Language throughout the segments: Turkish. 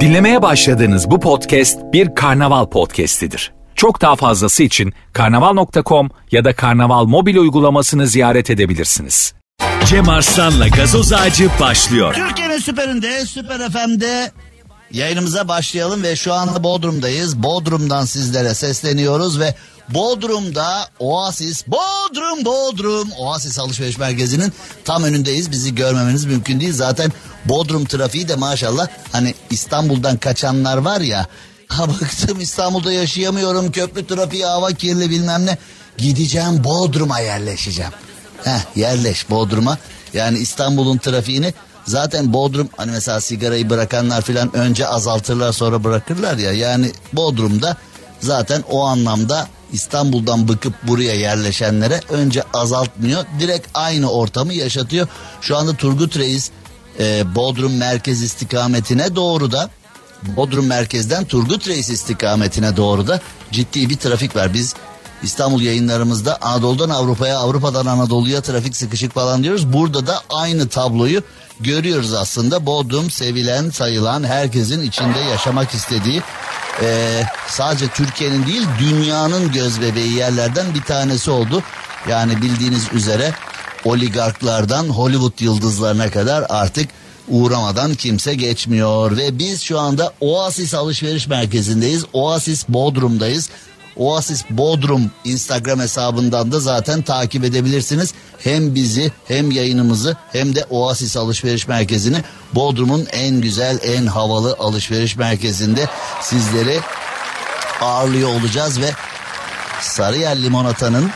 Dinlemeye başladığınız bu podcast bir karnaval podcastidir. Çok daha fazlası için karnaval.com ya da karnaval mobil uygulamasını ziyaret edebilirsiniz. Cem Arslan'la gazoz ağacı başlıyor. Türkiye'nin süperinde, süper FM'de yayınımıza başlayalım ve şu anda Bodrum'dayız. Bodrum'dan sizlere sesleniyoruz ve Bodrum'da Oasis, Bodrum, Bodrum, Oasis Alışveriş Merkezi'nin tam önündeyiz. Bizi görmemeniz mümkün değil. Zaten Bodrum trafiği de maşallah hani İstanbul'dan kaçanlar var ya. Ha bıktım İstanbul'da yaşayamıyorum. Köprü trafiği, hava kirli bilmem ne. Gideceğim Bodrum'a yerleşeceğim. Heh yerleş Bodrum'a. Yani İstanbul'un trafiğini zaten Bodrum hani mesela sigarayı bırakanlar filan önce azaltırlar sonra bırakırlar ya. Yani Bodrum'da zaten o anlamda İstanbul'dan bıkıp buraya yerleşenlere önce azaltmıyor. Direkt aynı ortamı yaşatıyor. Şu anda Turgut Reis e, Bodrum merkez istikametine doğru da Bodrum merkezden Turgut Reis istikametine doğru da ciddi bir trafik var. Biz İstanbul yayınlarımızda Anadolu'dan Avrupa'ya, Avrupa'dan Anadolu'ya trafik sıkışık falan diyoruz. Burada da aynı tabloyu görüyoruz aslında. Bodrum sevilen, sayılan, herkesin içinde yaşamak istediği e, sadece Türkiye'nin değil dünyanın göz bebeği yerlerden bir tanesi oldu. Yani bildiğiniz üzere oligarklardan Hollywood yıldızlarına kadar artık uğramadan kimse geçmiyor ve biz şu anda Oasis alışveriş merkezindeyiz. Oasis Bodrum'dayız. Oasis Bodrum Instagram hesabından da zaten takip edebilirsiniz. Hem bizi hem yayınımızı hem de Oasis Alışveriş Merkezi'ni Bodrum'un en güzel en havalı alışveriş merkezinde sizleri ağırlıyor olacağız ve Sarıyer Limonata'nın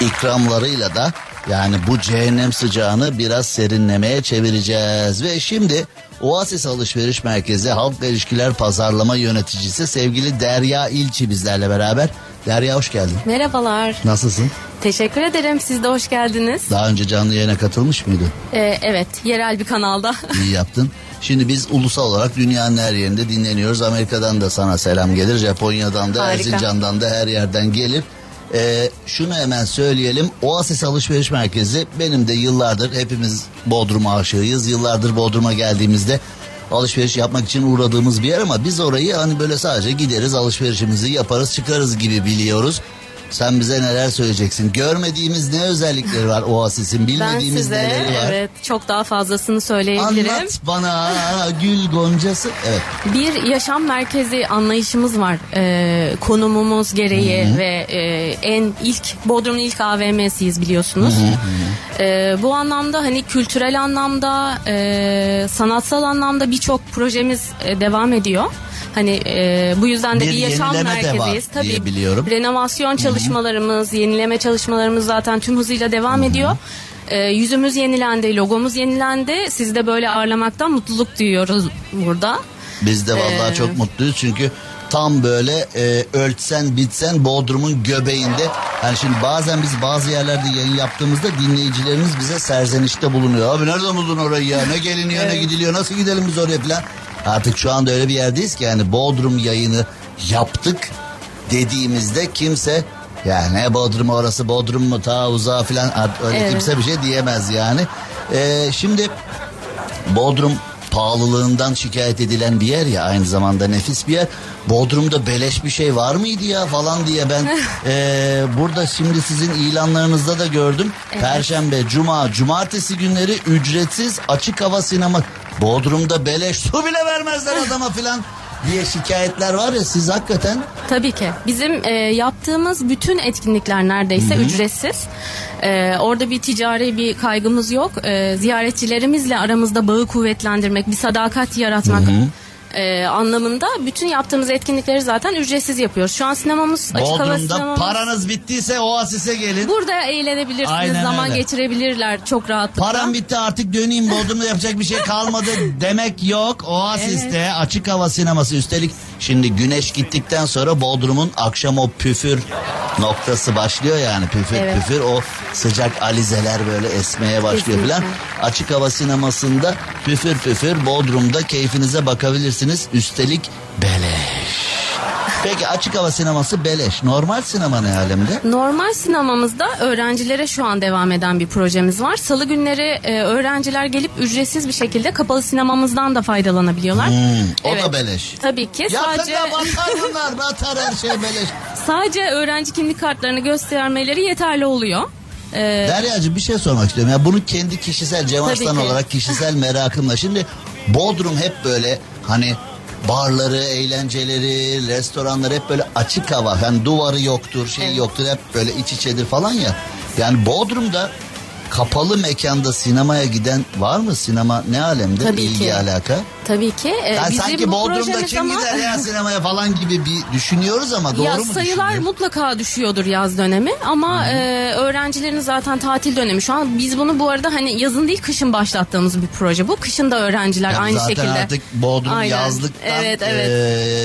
ikramlarıyla da yani bu cehennem sıcağını biraz serinlemeye çevireceğiz. Ve şimdi Oasis Alışveriş Merkezi Halkla İlişkiler Pazarlama Yöneticisi sevgili Derya İlçi bizlerle beraber. Derya hoş geldin. Merhabalar. Nasılsın? Teşekkür ederim. Siz de hoş geldiniz. Daha önce canlı yayına katılmış mıydın? Ee, evet, yerel bir kanalda. İyi yaptın. Şimdi biz ulusal olarak dünyanın her yerinde dinleniyoruz. Amerika'dan da sana selam gelir. Japonya'dan da, Harika. Erzincan'dan da her yerden gelir. Ee, şunu hemen söyleyelim. Oasis Alışveriş Merkezi benim de yıllardır hepimiz Bodrum aşığıyız. Yıllardır Bodrum'a geldiğimizde alışveriş yapmak için uğradığımız bir yer ama biz orayı hani böyle sadece gideriz alışverişimizi yaparız çıkarız gibi biliyoruz. Sen bize neler söyleyeceksin? Görmediğimiz ne özellikleri var Oasis'in? Ben Bilmediğimiz size neleri var? evet çok daha fazlasını söyleyebilirim. Anlat bana gül goncası. Evet. Bir yaşam merkezi anlayışımız var. Ee, konumumuz gereği ve e, en ilk Bodrum'un ilk AVM'siyiz biliyorsunuz. Ee, bu anlamda hani kültürel anlamda, e, sanatsal anlamda birçok projemiz e, devam ediyor. Hani e, bu yüzden de Bir bir, yaşam merkeziyiz. diye biliyorum. Renovasyon çalışmalarımız, yenileme çalışmalarımız zaten tüm hızıyla devam ediyor. Ee, yüzümüz yenilendi, logomuz yenilendi. Sizi de böyle ağırlamaktan mutluluk duyuyoruz burada. Biz de vallahi Ee, çok mutluyuz çünkü tam böyle e, ölçsen bitsen Bodrum'un göbeğinde. Yani şimdi bazen biz bazı yerlerde yayın yaptığımızda dinleyicilerimiz bize serzenişte bulunuyor. Abi nereden buldun orayı ya? Ne geliniyor ne gidiliyor? Nasıl gidelim biz oraya falan? Artık şu anda öyle bir yerdeyiz ki yani Bodrum yayını yaptık dediğimizde kimse ya ne Bodrum orası Bodrum mu ta uzağa artık öyle Evet. kimse bir şey diyemez yani. Ee, şimdi Bodrum pahalılığından şikayet edilen bir yer ya aynı zamanda nefis bir yer. Bodrum'da beleş bir şey var mıydı ya falan diye ben eee, burada şimdi sizin ilanlarınızda da gördüm. Perşembe, cuma, cumartesi günleri ücretsiz açık hava sinema. Bodrum'da beleş su bile vermezler adama falan diye şikayetler var ya siz hakikaten Tabii ki. Bizim e, yaptığımız bütün etkinlikler neredeyse ücretsiz. E, orada bir ticari bir kaygımız yok. E, ziyaretçilerimizle aramızda bağı kuvvetlendirmek, bir sadakat yaratmak e, anlamında bütün yaptığımız etkinlikleri zaten ücretsiz yapıyoruz. Şu an sinemamız açık hava sinemamız. paranız bittiyse Oasis'e gelin. Burada eğlenebilirsiniz, Aynen zaman öyle. geçirebilirler çok rahatlıkla. Param bitti artık döneyim Bodrum'da yapacak bir şey kalmadı demek yok. Oasis'te açık hava sineması üstelik şimdi güneş gittikten sonra Bodrum'un akşam o püfür noktası başlıyor yani püfür Evet. püfür o sıcak alizeler böyle esmeye başlıyor Kesinlikle. falan. Açık hava sinemasında püfür püfür Bodrum'da keyfinize bakabilirsiniz. Üstelik beleş. Peki açık hava sineması beleş. Normal sinema ne alemde? Normal sinemamızda öğrencilere şu an devam eden bir projemiz var. Salı günleri e, öğrenciler gelip ücretsiz bir şekilde kapalı sinemamızdan da faydalanabiliyorlar. Hmm, o Evet. da beleş. Tabii ki. Sadece Yakında batar bunlar. Batar her şey beleş. sadece öğrenci kimlik kartlarını göstermeleri yeterli oluyor. E, Derya'cığım bir şey sormak istiyorum. Ya bunu kendi kişisel Cem Arslan olarak kişisel merakımla. Şimdi Bodrum hep böyle hani barları, eğlenceleri, restoranlar hep böyle açık hava. Yani duvarı yoktur, şey Evet. yoktur. Hep böyle iç içedir falan ya. Yani Bodrum'da kapalı mekanda sinemaya giden var mı? Sinema ne alemde? Tabii İlgi ki. alaka. tabii ki. E, Yani bizim sanki bu Bodrum'da kim ama- gider ya sinemaya falan gibi bir düşünüyoruz ama doğru ya mu sayılar mutlaka düşüyordur yaz dönemi ama e, öğrencilerin zaten tatil dönemi şu an biz bunu bu arada hani yazın değil kışın başlattığımız bir proje bu kışın da öğrenciler Yani aynı zaten şekilde artık Bodrum Aynen. yazlıktan evet evet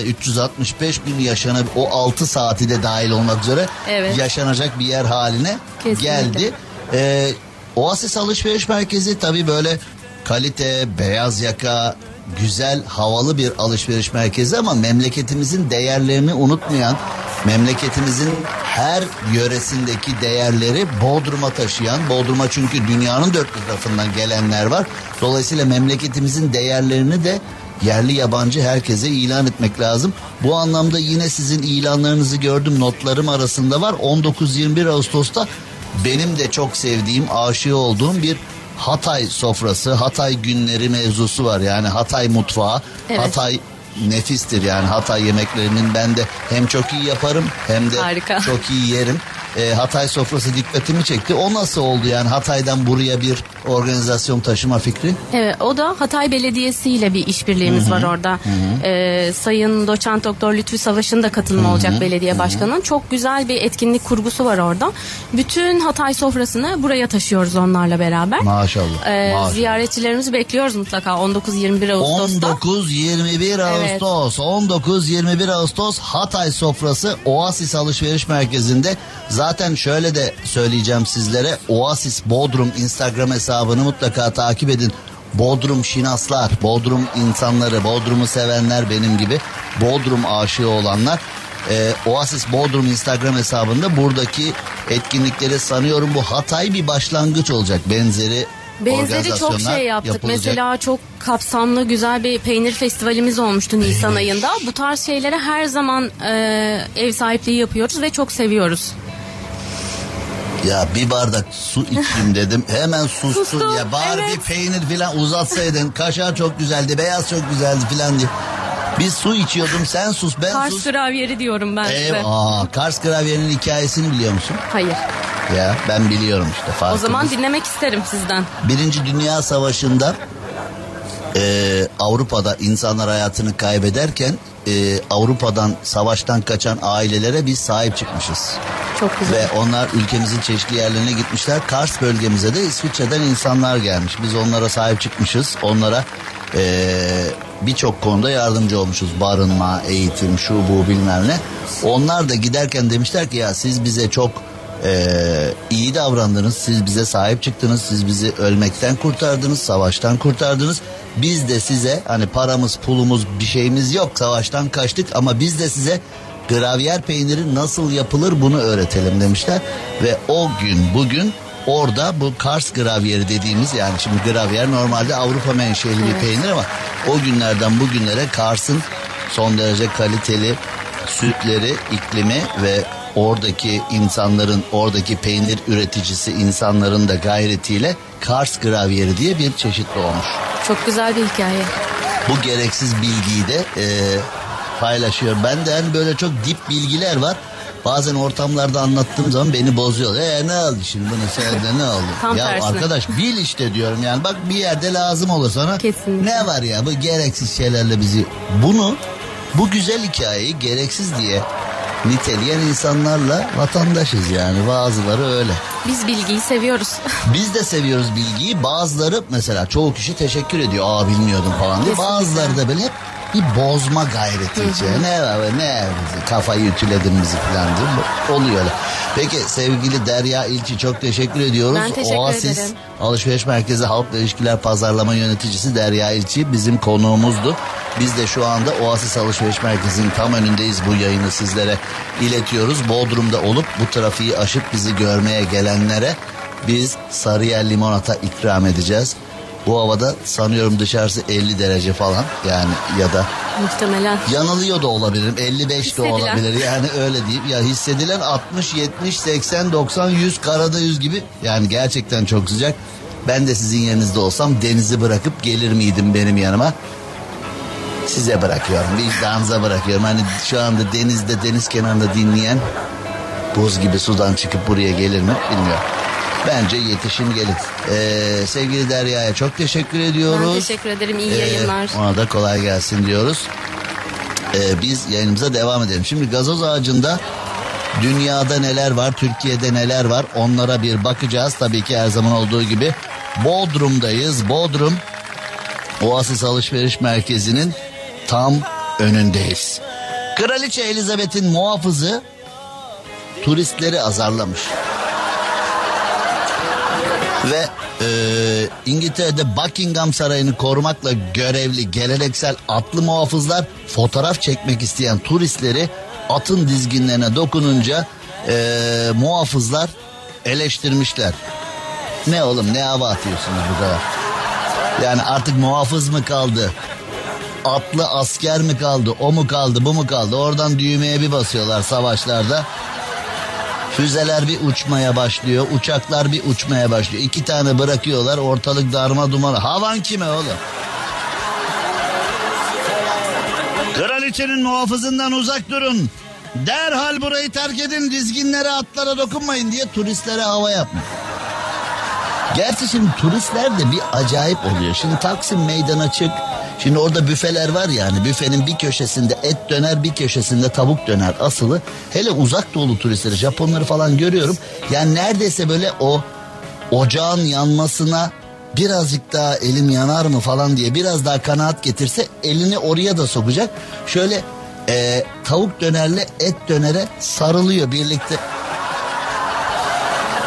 eee, 365 gün yaşanıp o 6 saati de dahil olmak üzere Evet. yaşanacak bir yer haline Kesinlikle. geldi. Eee Oasis Alışveriş Merkezi tabii böyle kalite, beyaz yaka, güzel, havalı bir alışveriş merkezi ama memleketimizin değerlerini unutmayan, memleketimizin her yöresindeki değerleri Bodrum'a taşıyan, Bodrum'a çünkü dünyanın dört tarafından gelenler var. Dolayısıyla memleketimizin değerlerini de yerli yabancı herkese ilan etmek lazım. Bu anlamda yine sizin ilanlarınızı gördüm notlarım arasında var. 19-21 Ağustos'ta benim de çok sevdiğim, aşığı olduğum bir Hatay sofrası, Hatay günleri mevzusu var. Yani Hatay mutfağı, Evet. Hatay nefistir yani Hatay yemeklerinin ben de hem çok iyi yaparım hem de Harika. çok iyi yerim. Ee, Hatay sofrası dikkatimi çekti. O nasıl oldu yani Hatay'dan buraya bir organizasyon taşıma fikri? Evet, o da Hatay Belediyesi ile bir işbirliğimiz var orada. Ee, Sayın Doçent Doktor Lütfü Savaş'ın da katılımı olacak belediye başkanının. Çok güzel bir etkinlik kurgusu var orada. Bütün Hatay sofrasını buraya taşıyoruz onlarla beraber. Maşallah. Ee, maşallah. ziyaretçilerimizi bekliyoruz mutlaka 19-21 Ağustos'ta. 19-21 Ağustos. 19-21 Ağustos Hatay sofrası Oasis Alışveriş Merkezi'nde. Zaten şöyle de söyleyeceğim sizlere. Oasis Bodrum Instagram hesabını mutlaka takip edin. Bodrum şinaslar, Bodrum insanları, Bodrum'u sevenler benim gibi, Bodrum aşığı olanlar. Ee, Oasis Bodrum Instagram hesabında buradaki etkinlikleri sanıyorum bu Hatay bir başlangıç olacak. Benzeri Benzeri çok şey yaptık. yapılacak. Mesela çok kapsamlı güzel bir peynir festivalimiz olmuştu Nisan ayında. Bu tarz şeylere her zaman e, ev sahipliği yapıyoruz ve çok seviyoruz. Ya bir bardak su içeyim dedim. Hemen sustun Sustum, ya. Bari evet. bir peynir falan uzatsaydın. Kaşar çok güzeldi, beyaz çok güzeldi falan diye. Bir su içiyordum sen sus ben Kars sus. gravyeri diyorum ben size. Eyvah. Kars gravyenin hikayesini biliyor musun? Hayır. Ya ben biliyorum işte O farkında. zaman dinlemek isterim sizden. Birinci Dünya Savaşı'nda e, Avrupa'da insanlar hayatını kaybederken e, Avrupa'dan savaştan kaçan ailelere biz sahip çıkmışız. Çok güzel. Ve onlar ülkemizin çeşitli yerlerine gitmişler. Kars bölgemize de İsviçre'den insanlar gelmiş. Biz onlara sahip çıkmışız. Onlara eee, birçok konuda yardımcı olmuşuz. Barınma, eğitim, şu bu bilmem ne. Onlar da giderken demişler ki ya siz bize çok eee, iyi davrandınız. Siz bize sahip çıktınız. Siz bizi ölmekten kurtardınız. Savaştan kurtardınız. Biz de size hani paramız pulumuz bir şeyimiz yok. Savaştan kaçtık ama biz de size gravyer peyniri nasıl yapılır bunu öğretelim demişler. Ve o gün bugün orada bu Kars gravyeri dediğimiz yani şimdi gravyer normalde Avrupa menşeli bir peynir ama o günlerden bugünlere Kars'ın son derece kaliteli sütleri, iklimi ve oradaki insanların, oradaki peynir üreticisi insanların da gayretiyle Kars gravyeri diye bir çeşit olmuş. Çok güzel bir hikaye. Bu gereksiz bilgiyi de e, paylaşıyor. Ben de hani böyle çok dip bilgiler var. Bazen ortamlarda anlattığım zaman beni bozuyor. E ne oldu şimdi bunu söyledi ne oldu? Tam ya tersine. arkadaş bil işte diyorum yani bak bir yerde lazım olur sana. Kesinlikle. Ne var ya bu gereksiz şeylerle bizi bunu bu güzel hikayeyi gereksiz diye niteleyen insanlarla vatandaşız yani bazıları öyle. Biz bilgiyi seviyoruz. Biz de seviyoruz bilgiyi. Bazıları mesela çoğu kişi teşekkür ediyor. Aa bilmiyordum falan diye. Bazıları da böyle hep bir bozma gayreti. Ne var ne kafayı ütüledin bizi falan diye. Oluyor öyle. Peki sevgili Derya İlçi çok teşekkür ediyoruz. Ben teşekkür Oasis ederim. Alışveriş Merkezi Halkla İlişkiler Pazarlama Yöneticisi Derya İlçi bizim konuğumuzdu. Biz de şu anda Oasis Alışveriş Merkezi'nin tam önündeyiz. Bu yayını sizlere iletiyoruz. Bodrum'da olup bu trafiği aşıp bizi görmeye gelenlere biz Sarıyer limonata ikram edeceğiz. Bu havada sanıyorum dışarısı 50 derece falan yani ya da Muhtemelen. yanılıyor da olabilirim. 55 de olabilir. Yani öyle diyeyim. Ya hissedilen 60 70 80 90 100 karada 100 gibi. Yani gerçekten çok sıcak. Ben de sizin yerinizde olsam denizi bırakıp gelir miydim benim yanıma? Size bırakıyorum. Vicdanınıza bırakıyorum. Hani şu anda denizde deniz kenarında dinleyen buz gibi sudan çıkıp buraya gelir mi? Bilmiyorum. Bence yetişin gelin. Ee, sevgili Derya'ya çok teşekkür ediyoruz. Ben teşekkür ederim. İyi Ee, yayınlar. ona da kolay gelsin diyoruz. Ee, biz yayınımıza devam edelim. Şimdi gazoz ağacında dünyada neler var, Türkiye'de neler var onlara bir bakacağız. Tabii ki her zaman olduğu gibi Bodrum'dayız. Bodrum Oasis Alışveriş Merkezi'nin tam önündeyiz. Kraliçe Elizabeth'in muhafızı turistleri azarlamış. Ve e, İngiltere'de Buckingham Sarayı'nı korumakla görevli geleneksel atlı muhafızlar fotoğraf çekmek isteyen turistleri atın dizginlerine dokununca e, muhafızlar eleştirmişler. Ne oğlum ne hava atıyorsunuz bu kadar? Yani artık muhafız mı kaldı? Atlı asker mi kaldı? O mu kaldı? Bu mu kaldı? Oradan düğmeye bir basıyorlar savaşlarda. Füzeler bir uçmaya başlıyor. Uçaklar bir uçmaya başlıyor. İki tane bırakıyorlar. Ortalık darma duman. Havan kime oğlum? Kraliçenin muhafızından uzak durun. Derhal burayı terk edin. Dizginlere atlara dokunmayın diye turistlere hava yapmış. Gerçi şimdi turistler de bir acayip oluyor. Şimdi Taksim meydana çık. Şimdi orada büfeler var yani büfenin bir köşesinde et döner bir köşesinde tavuk döner asılı. Hele uzak doğulu turistleri Japonları falan görüyorum. Yani neredeyse böyle o ocağın yanmasına birazcık daha elim yanar mı falan diye biraz daha kanaat getirse elini oraya da sokacak. Şöyle e, tavuk dönerle et dönere sarılıyor birlikte.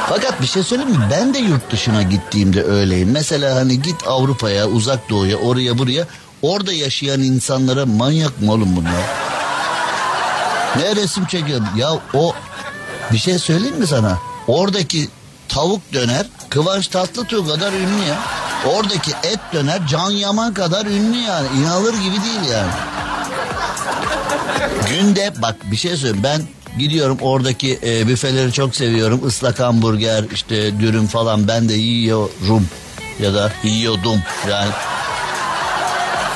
Fakat bir şey söyleyeyim mi? Ben de yurt dışına gittiğimde öyleyim. Mesela hani git Avrupa'ya, uzak doğuya, oraya buraya. Orada yaşayan insanlara manyak mı oğlum bunlar? Ne resim çekiyor? Ya o bir şey söyleyeyim mi sana? Oradaki tavuk döner Kıvanç Tatlıtuğ kadar ünlü ya. Oradaki et döner Can Yaman kadar ünlü yani. İnanılır gibi değil yani. Günde bak bir şey söyleyeyim ben gidiyorum oradaki e, büfeleri çok seviyorum. Islak hamburger işte dürüm falan ben de yiyorum ya da yiyordum yani.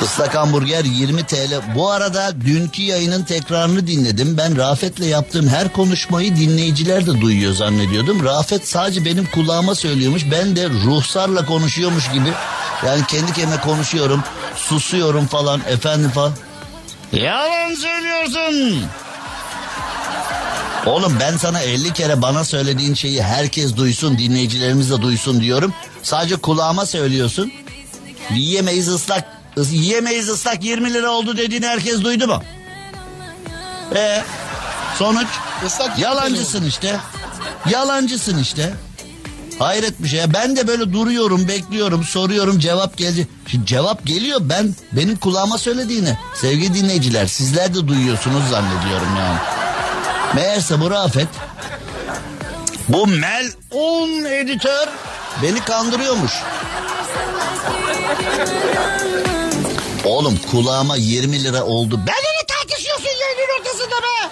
Islak hamburger 20 TL. Bu arada dünkü yayının tekrarını dinledim. Ben Rafet'le yaptığım her konuşmayı dinleyiciler de duyuyor zannediyordum. Rafet sadece benim kulağıma söylüyormuş. Ben de ruhsarla konuşuyormuş gibi. Yani kendi kendime konuşuyorum. Susuyorum falan efendim falan. Yalan söylüyorsun. Oğlum ben sana 50 kere bana söylediğin şeyi herkes duysun, dinleyicilerimiz de duysun diyorum. Sadece kulağıma söylüyorsun. Yiyemeyiz ıslak, ıs- yiyemeyiz ıslak 20 lira oldu dediğini herkes duydu mu? E sonuç Islak yalancısın işte. Yalancısın işte. Hayret bir şey. Ben de böyle duruyorum, bekliyorum, soruyorum, cevap gelecek. Şimdi cevap geliyor. Ben benim kulağıma söylediğini. Sevgili dinleyiciler, sizler de duyuyorsunuz zannediyorum yani. Meğerse bu Rafet bu melun editör beni kandırıyormuş. Oğlum kulağıma 20 lira oldu. Benimle tartışıyorsun yayının ortasında be.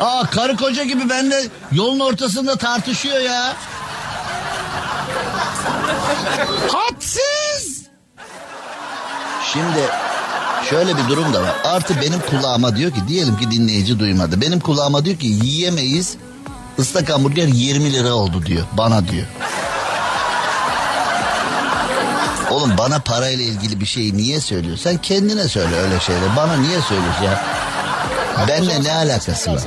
Aa karı koca gibi benimle yolun ortasında tartışıyor ya. Hadsiz. Şimdi şöyle bir durum da var. Artı benim kulağıma diyor ki diyelim ki dinleyici duymadı. Benim kulağıma diyor ki yiyemeyiz. Islak hamburger 20 lira oldu diyor. Bana diyor. Oğlum bana parayla ilgili bir şeyi niye söylüyorsun? Sen kendine söyle öyle şeyleri. Bana niye söylüyorsun ya? Benle ne alakası var?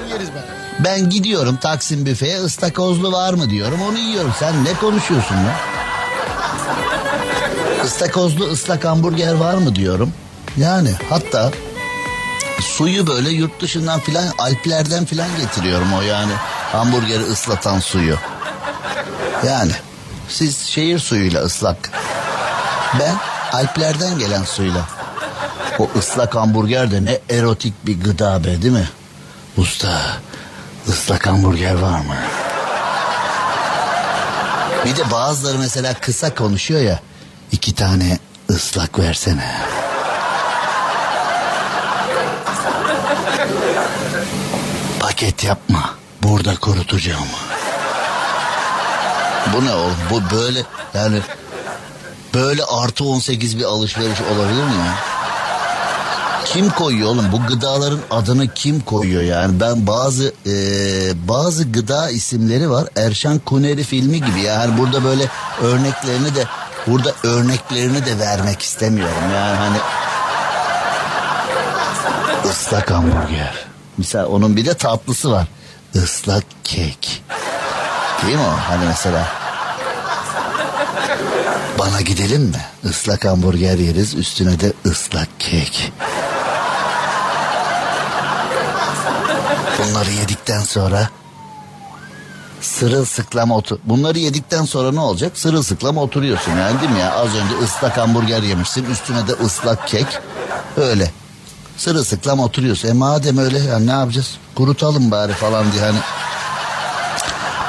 Ben. Gidiyorum Taksim büfeye ıstakozlu var mı diyorum onu yiyorum. Sen ne konuşuyorsun lan? Istakozlu ıslak hamburger var mı diyorum. Yani hatta suyu böyle yurt dışından filan Alplerden filan getiriyorum o yani. Hamburgeri ıslatan suyu. Yani siz şehir suyuyla ıslak. Ben Alplerden gelen suyla. O ıslak hamburger de ne erotik bir gıda be değil mi? Usta ıslak hamburger var mı? Bir de bazıları mesela kısa konuşuyor ya. iki tane ıslak versene. Paket yapma. Burada kurutacağım. Bu ne oğlum? Bu böyle yani böyle artı 18 bir alışveriş olabilir mi ya? Kim koyuyor oğlum? Bu gıdaların adını kim koyuyor yani? Ben bazı e, bazı gıda isimleri var. Erşan Kuneri filmi gibi. Yani burada böyle örneklerini de burada örneklerini de vermek istemiyorum. Yani hani ıslak hamburger. Mesela onun bir de tatlısı var. Islak kek. Değil mi o? Hani mesela bana gidelim mi? Islak hamburger yeriz üstüne de ıslak kek. Bunları yedikten sonra sırılsıklam otur. Bunları yedikten sonra ne olacak? Sırılsıklam oturuyorsun yani değil mi ya? Az önce ıslak hamburger yemişsin üstüne de ıslak kek. Öyle. Sırılsıklam oturuyorsun. E madem öyle ya ne yapacağız? Kurutalım bari falan diye hani.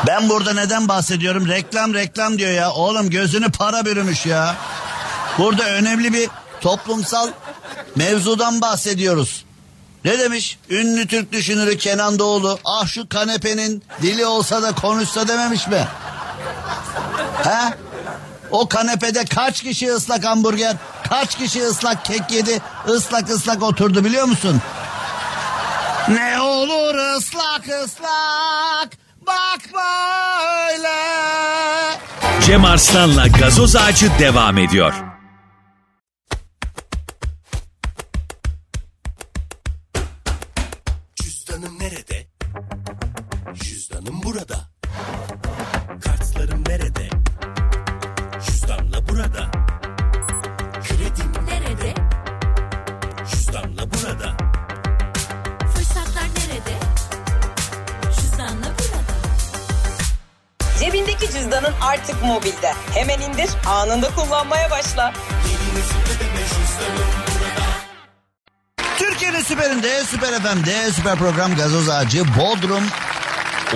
Ben burada neden bahsediyorum? Reklam reklam diyor ya. Oğlum gözünü para bürümüş ya. Burada önemli bir toplumsal mevzudan bahsediyoruz. Ne demiş? Ünlü Türk düşünürü Kenan Doğulu. Ah şu kanepenin dili olsa da konuşsa dememiş mi? He? O kanepede kaç kişi ıslak hamburger, kaç kişi ıslak kek yedi, ıslak ıslak oturdu biliyor musun? Ne olur ıslak ıslak, bak böyle. Cem Arslan'la gazoz ağacı devam ediyor. Artık mobilde. Hemen indir, anında kullanmaya başla. Türkiye'nin süperinde, süper FM'de, süper program gazoz ağacı Bodrum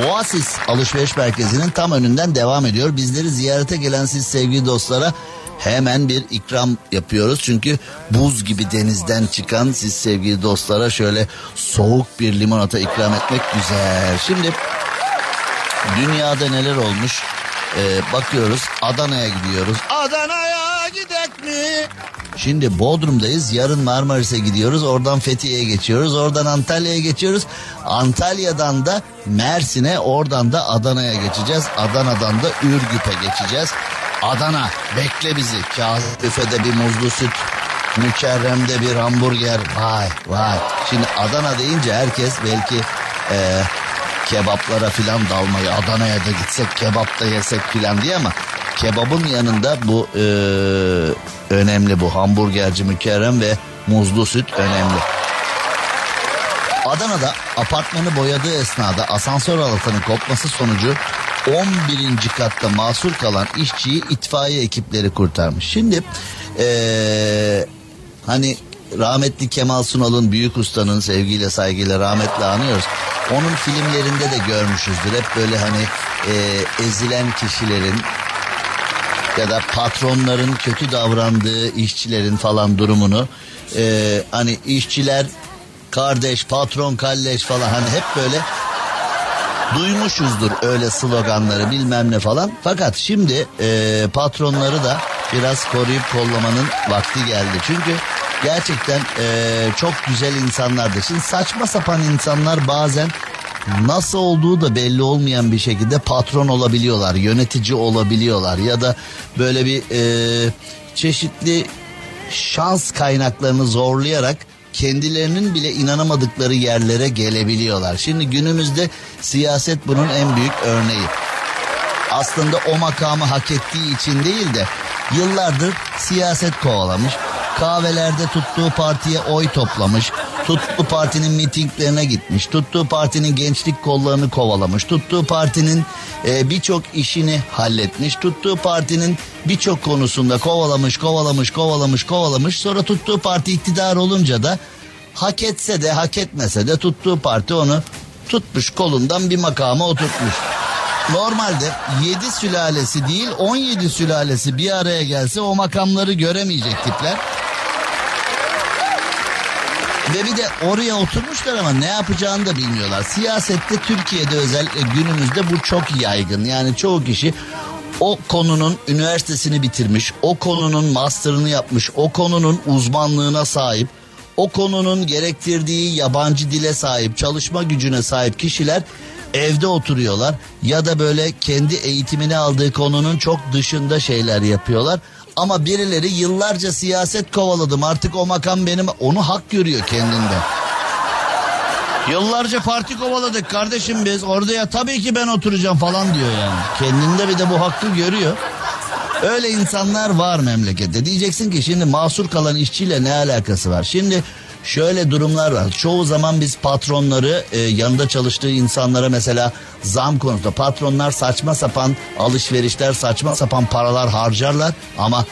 Oasis alışveriş merkezinin tam önünden devam ediyor. Bizleri ziyarete gelen siz sevgili dostlara hemen bir ikram yapıyoruz. Çünkü buz gibi denizden çıkan siz sevgili dostlara şöyle soğuk bir limonata ikram etmek güzel. Şimdi dünyada neler olmuş Ee, bakıyoruz Adana'ya gidiyoruz. Adana'ya gidek mi? Şimdi Bodrum'dayız. Yarın Marmaris'e gidiyoruz. Oradan Fethiye'ye geçiyoruz. Oradan Antalya'ya geçiyoruz. Antalya'dan da Mersin'e, oradan da Adana'ya geçeceğiz. Adana'dan da Ürgüp'e geçeceğiz. Adana bekle bizi. Kazım büfede bir muzlu süt. Mükerrem'de bir hamburger. Vay vay. Şimdi Adana deyince herkes belki eee kebaplara filan dalmayı Adana'ya da gitsek kebap da yesek filan diye ama kebabın yanında bu e, önemli bu hamburgerci mükerrem ve muzlu süt önemli. Adana'da apartmanı boyadığı esnada asansör halatının kopması sonucu 11. katta mahsur kalan işçiyi itfaiye ekipleri kurtarmış. Şimdi eee, hani rahmetli Kemal Sunal'ın büyük ustanın sevgiyle saygıyla rahmetle anıyoruz. Onun filmlerinde de görmüşüzdür. Hep böyle hani eee, ezilen kişilerin ya da patronların kötü davrandığı işçilerin falan durumunu eee, hani işçiler kardeş patron kalleş falan hani hep böyle duymuşuzdur öyle sloganları bilmem ne falan. Fakat şimdi eee, patronları da biraz koruyup kollamanın vakti geldi. Çünkü gerçekten eee, çok güzel insanlardır. Şimdi saçma sapan insanlar bazen nasıl olduğu da belli olmayan bir şekilde patron olabiliyorlar, yönetici olabiliyorlar ya da böyle bir eee, çeşitli şans kaynaklarını zorlayarak kendilerinin bile inanamadıkları yerlere gelebiliyorlar. Şimdi günümüzde siyaset bunun en büyük örneği. Aslında o makamı hak ettiği için değil de yıllardır siyaset kovalamış. Kahvelerde tuttuğu partiye oy toplamış. Tuttuğu partinin mitinglerine gitmiş. Tuttuğu partinin gençlik kollarını kovalamış. Tuttuğu partinin e, birçok işini halletmiş. Tuttuğu partinin birçok konusunda kovalamış, kovalamış, kovalamış, kovalamış. Sonra tuttuğu parti iktidar olunca da hak etse de hak etmese de tuttuğu parti onu tutmuş kolundan bir makama oturtmuş. Normalde 7 sülalesi değil 17 sülalesi bir araya gelse o makamları göremeyecek tipler. Ve bir de oraya oturmuşlar ama ne yapacağını da bilmiyorlar. Siyasette Türkiye'de özellikle günümüzde bu çok yaygın. Yani çoğu kişi o konunun üniversitesini bitirmiş, o konunun master'ını yapmış, o konunun uzmanlığına sahip, o konunun gerektirdiği yabancı dile sahip, çalışma gücüne sahip kişiler evde oturuyorlar ya da böyle kendi eğitimini aldığı konunun çok dışında şeyler yapıyorlar. Ama birileri yıllarca siyaset kovaladım artık o makam benim onu hak görüyor kendinde. Yıllarca parti kovaladık kardeşim biz orada ya tabii ki ben oturacağım falan diyor yani. Kendinde bir de bu hakkı görüyor. Öyle insanlar var memlekette. Diyeceksin ki şimdi mahsur kalan işçiyle ne alakası var? Şimdi şöyle durumlar var. Çoğu zaman biz patronları e, yanında çalıştığı insanlara mesela zam konusunda patronlar saçma sapan alışverişler saçma sapan paralar harcarlar ama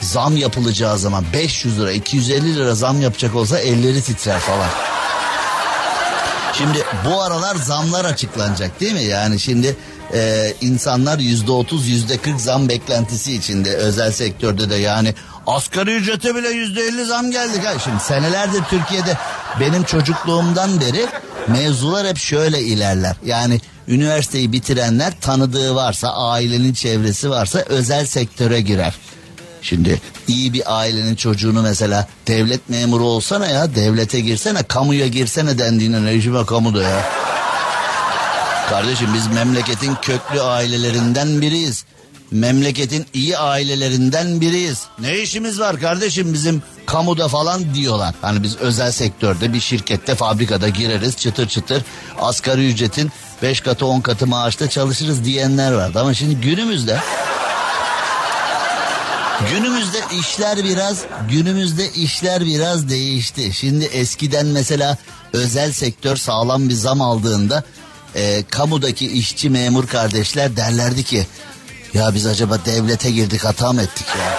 zam yapılacağı zaman 500 lira 250 lira zam yapacak olsa elleri titrer falan. Şimdi bu aralar zamlar açıklanacak değil mi? Yani şimdi e, insanlar yüzde otuz yüzde kırk zam beklentisi içinde özel sektörde de yani asgari ücrete bile yüzde elli zam geldi. Ha, şimdi senelerdir Türkiye'de benim çocukluğumdan beri mevzular hep şöyle ilerler. Yani üniversiteyi bitirenler tanıdığı varsa ailenin çevresi varsa özel sektöre girer. Şimdi iyi bir ailenin çocuğunu mesela devlet memuru olsana ya devlete girsene kamuya girsene dendiğinde rejime kamuda ya. Kardeşim biz memleketin köklü ailelerinden biriyiz. Memleketin iyi ailelerinden biriyiz. Ne işimiz var kardeşim bizim kamuda falan diyorlar. Hani biz özel sektörde bir şirkette fabrikada gireriz çıtır çıtır asgari ücretin 5 katı 10 katı maaşta çalışırız diyenler vardı. Ama şimdi günümüzde Günümüzde işler biraz günümüzde işler biraz değişti. Şimdi eskiden mesela özel sektör sağlam bir zam aldığında e, kamudaki işçi memur kardeşler derlerdi ki ya biz acaba devlete girdik hata mı ettik ya?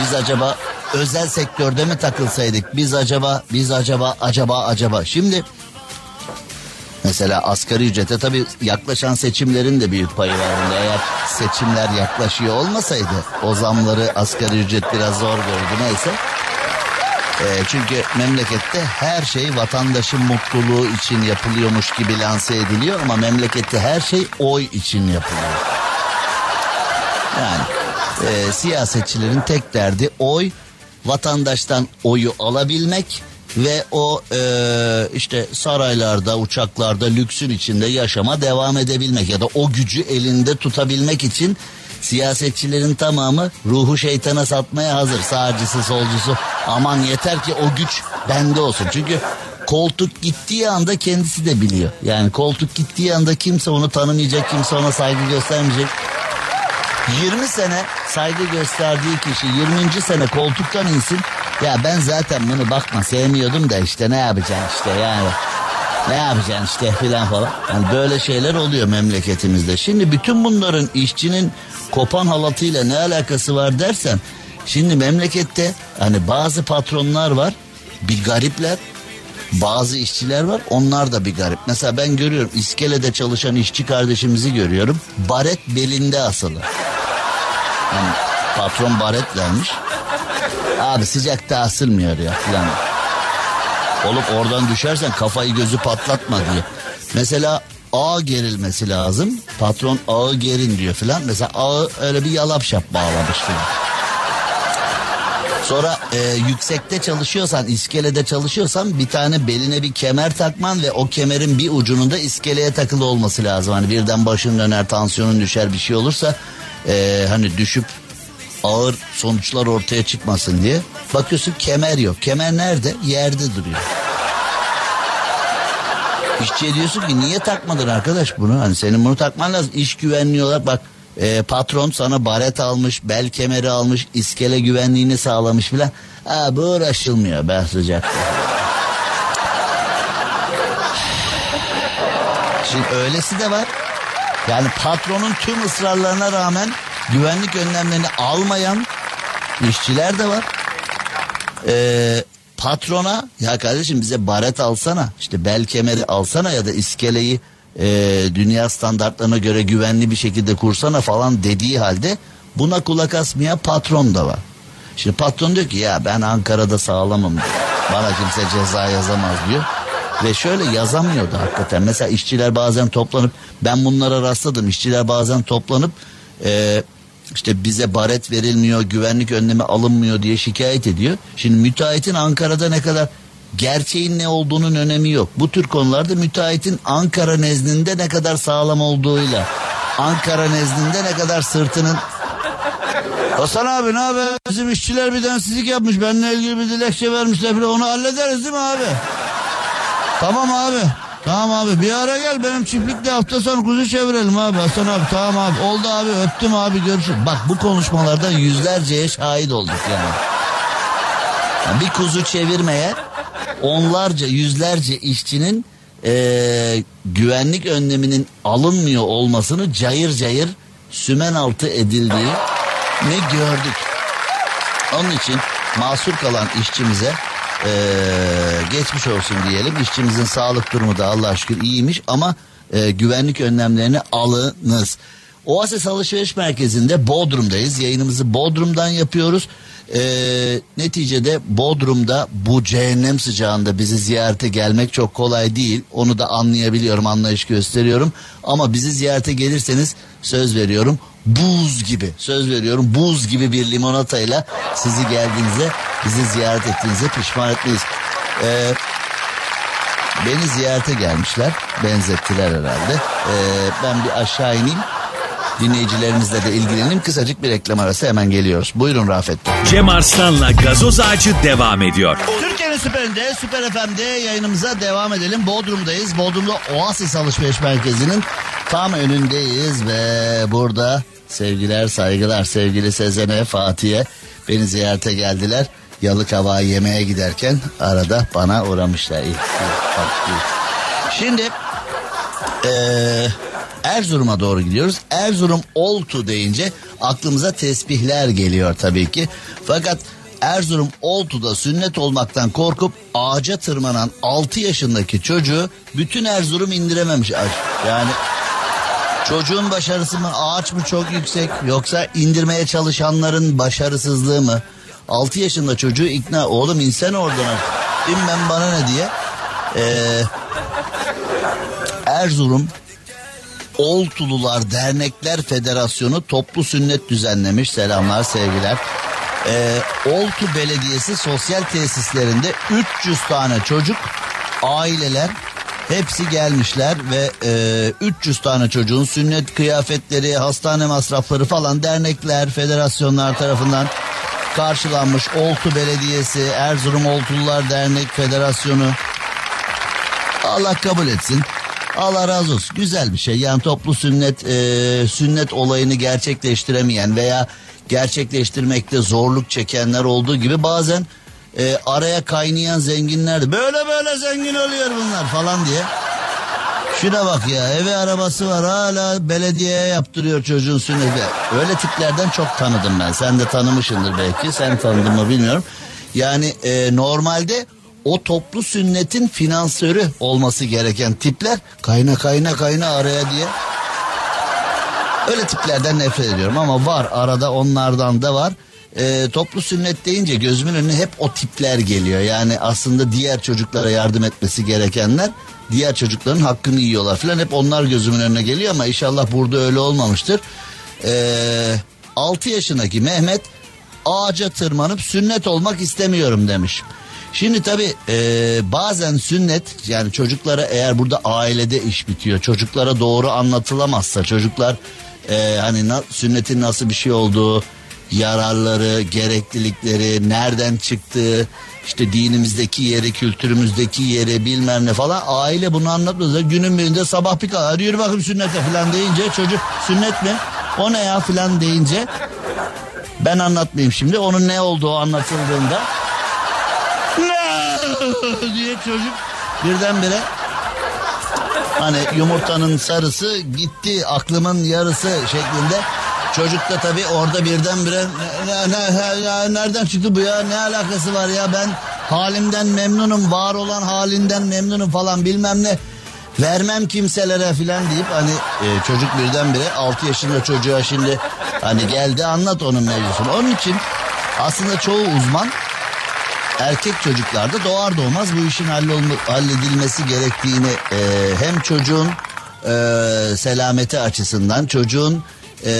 Biz acaba özel sektörde mi takılsaydık? Biz acaba biz acaba acaba acaba. Şimdi Mesela asgari ücrete tabii yaklaşan seçimlerin de büyük payı var. Eğer seçimler yaklaşıyor olmasaydı o zamları asgari ücret biraz zor gördü neyse. Ee, çünkü memlekette her şey vatandaşın mutluluğu için yapılıyormuş gibi lanse ediliyor ama memlekette her şey oy için yapılıyor. Yani e, siyasetçilerin tek derdi oy, vatandaştan oyu alabilmek ve o e, işte saraylarda, uçaklarda, lüksün içinde yaşama devam edebilmek ya da o gücü elinde tutabilmek için siyasetçilerin tamamı ruhu şeytana satmaya hazır. Sağcısı, solcusu. Aman yeter ki o güç bende olsun. Çünkü koltuk gittiği anda kendisi de biliyor. Yani koltuk gittiği anda kimse onu tanımayacak, kimse ona saygı göstermeyecek. 20 sene saygı gösterdiği kişi 20. sene koltuktan insin. Ya ben zaten bunu bakma sevmiyordum da işte ne yapacaksın işte yani. Ne yapacaksın işte filan falan. Yani böyle şeyler oluyor memleketimizde. Şimdi bütün bunların işçinin kopan halatıyla ne alakası var dersen. Şimdi memlekette hani bazı patronlar var. Bir garipler. Bazı işçiler var onlar da bir garip. Mesela ben görüyorum iskelede çalışan işçi kardeşimizi görüyorum. Baret belinde asılı. Yani patron baret vermiş. Abi sıcakta asılmıyor ya falan. Olup oradan düşersen kafayı gözü patlatma diye. Mesela ağ gerilmesi lazım. Patron ağı gerin diyor filan. Mesela ağı öyle bir yalap şap bağlamış filan. Sonra e, yüksekte çalışıyorsan, iskelede çalışıyorsan bir tane beline bir kemer takman ve o kemerin bir ucunun da iskeleye takılı olması lazım. Hani birden başın döner, tansiyonun düşer bir şey olursa e, hani düşüp ağır sonuçlar ortaya çıkmasın diye. Bakıyorsun kemer yok. Kemer nerede? Yerde duruyor. İşçiye diyorsun ki niye takmadın arkadaş bunu? Hani senin bunu takman lazım. İş güvenliği olarak bak e, patron sana baret almış, bel kemeri almış, iskele güvenliğini sağlamış filan. Ha bu uğraşılmıyor be sıcak. Şimdi öylesi de var. Yani patronun tüm ısrarlarına rağmen güvenlik önlemlerini almayan işçiler de var. Ee, patrona ya kardeşim bize baret alsana işte bel kemeri alsana ya da iskeleyi e, dünya standartlarına göre güvenli bir şekilde kursana falan dediği halde buna kulak asmayan patron da var. Şimdi patron diyor ki ya ben Ankara'da sağlamım diyor. Bana kimse ceza yazamaz diyor. Ve şöyle yazamıyordu hakikaten. Mesela işçiler bazen toplanıp ben bunlara rastladım. İşçiler bazen toplanıp e, işte bize baret verilmiyor, güvenlik önlemi alınmıyor diye şikayet ediyor. Şimdi müteahhitin Ankara'da ne kadar gerçeğin ne olduğunun önemi yok. Bu tür konularda müteahhitin Ankara nezdinde ne kadar sağlam olduğuyla Ankara nezdinde ne kadar sırtının Hasan abi ne haber? Bizim işçiler bir densizlik yapmış. Benimle ilgili bir dilekçe vermişler falan. Onu hallederiz değil mi abi? Tamam abi. Tamam abi bir ara gel benim çiftlikte hafta sonu kuzu çevirelim abi Hasan abi tamam abi oldu abi öptüm abi görüşürüz. Bak bu konuşmalarda yüzlerceye şahit olduk yani. Yani bir kuzu çevirmeye onlarca yüzlerce işçinin eee, güvenlik önleminin alınmıyor olmasını cayır cayır sümen altı edildiği ne gördük. Onun için mahsur kalan işçimize eee, geçmiş olsun diyelim. İşçimizin sağlık durumu da Allah'a şükür iyiymiş ama eee, güvenlik önlemlerini alınız. Oasis Alışveriş Merkezi'nde Bodrum'dayız. Yayınımızı Bodrum'dan yapıyoruz. Ee, neticede Bodrum'da bu cehennem sıcağında bizi ziyarete gelmek çok kolay değil. Onu da anlayabiliyorum, anlayış gösteriyorum. Ama bizi ziyarete gelirseniz söz veriyorum buz gibi söz veriyorum buz gibi bir limonatayla sizi geldiğinizde bizi ziyaret ettiğinize pişman etmeyiz. Ee, beni ziyarete gelmişler benzettiler herhalde. Ee, ben bir aşağı ineyim dinleyicilerimizle de ilgileneyim kısacık bir reklam arası hemen geliyoruz. Buyurun Rafet. Cem Arslan'la gazoz ağacı devam ediyor. Türkiye'nin süperinde, Süper FM'de yayınımıza devam edelim. Bodrum'dayız. Bodrum'da Oasis Alışveriş Merkezi'nin tam önündeyiz ve burada sevgiler, saygılar sevgili Sezen'e, Fatih'e beni ziyarete geldiler. Yalıkava yemeğe giderken arada bana uğramışlar. Şimdi eee Erzurum'a doğru gidiyoruz. Erzurum Oltu deyince aklımıza tesbihler geliyor tabii ki. Fakat Erzurum Oltu'da sünnet olmaktan korkup ağaca tırmanan 6 yaşındaki çocuğu bütün Erzurum indirememiş. Yani çocuğun başarısı mı ağaç mı çok yüksek yoksa indirmeye çalışanların başarısızlığı mı? 6 yaşında çocuğu ikna oğlum insen oradan bilmem bana ne diye. Ee, Erzurum Oltulular Dernekler Federasyonu toplu sünnet düzenlemiş. Selamlar sevgiler. Ee, Oltu Belediyesi sosyal tesislerinde 300 tane çocuk aileler hepsi gelmişler ve e, 300 tane çocuğun sünnet kıyafetleri, hastane masrafları falan dernekler, federasyonlar tarafından karşılanmış. Oltu Belediyesi, Erzurum Oltulular Dernek Federasyonu Allah kabul etsin. Allah razı olsun. Güzel bir şey. Yani toplu sünnet e, sünnet olayını gerçekleştiremeyen veya gerçekleştirmekte zorluk çekenler olduğu gibi bazen e, araya kaynayan zenginler de böyle böyle zengin oluyor bunlar falan diye. Şuna bak ya evi arabası var hala belediyeye yaptırıyor çocuğun sünneti. Öyle tiplerden çok tanıdım ben. Sen de tanımışsındır belki. Sen tanıdın mı bilmiyorum. Yani e, normalde o toplu sünnetin finansörü olması gereken tipler kayna kayna kayna araya diye. Öyle tiplerden nefret ediyorum ama var arada onlardan da var. Ee, toplu sünnet deyince gözümün önüne hep o tipler geliyor. Yani aslında diğer çocuklara yardım etmesi gerekenler diğer çocukların hakkını yiyorlar falan. Hep onlar gözümün önüne geliyor ama inşallah burada öyle olmamıştır. Ee, 6 yaşındaki Mehmet ağaca tırmanıp sünnet olmak istemiyorum demiş. Şimdi tabi bazen sünnet yani çocuklara eğer burada ailede iş bitiyor çocuklara doğru anlatılamazsa çocuklar e, hani na, sünnetin nasıl bir şey olduğu yararları gereklilikleri nereden çıktığı işte dinimizdeki yeri kültürümüzdeki yeri bilmem ne falan aile bunu anlatmaz. Günün birinde sabah bir kadar yürü bakayım sünnete falan deyince çocuk sünnet mi o ne ya falan deyince ben anlatmayayım şimdi onun ne olduğu anlatıldığında diye çocuk birdenbire Hani yumurtanın sarısı gitti aklımın yarısı şeklinde. Çocuk da tabii orada birdenbire ne, ne, ne, nereden çıktı bu ya ne alakası var ya ben halimden memnunum var olan halinden memnunum falan bilmem ne vermem kimselere filan deyip hani e, çocuk birdenbire 6 yaşında çocuğa şimdi hani geldi anlat onun mevzusunu. Onun için aslında çoğu uzman erkek çocuklarda doğar doğmaz bu işin halledilmesi gerektiğini e, hem çocuğun e, selameti açısından çocuğun e,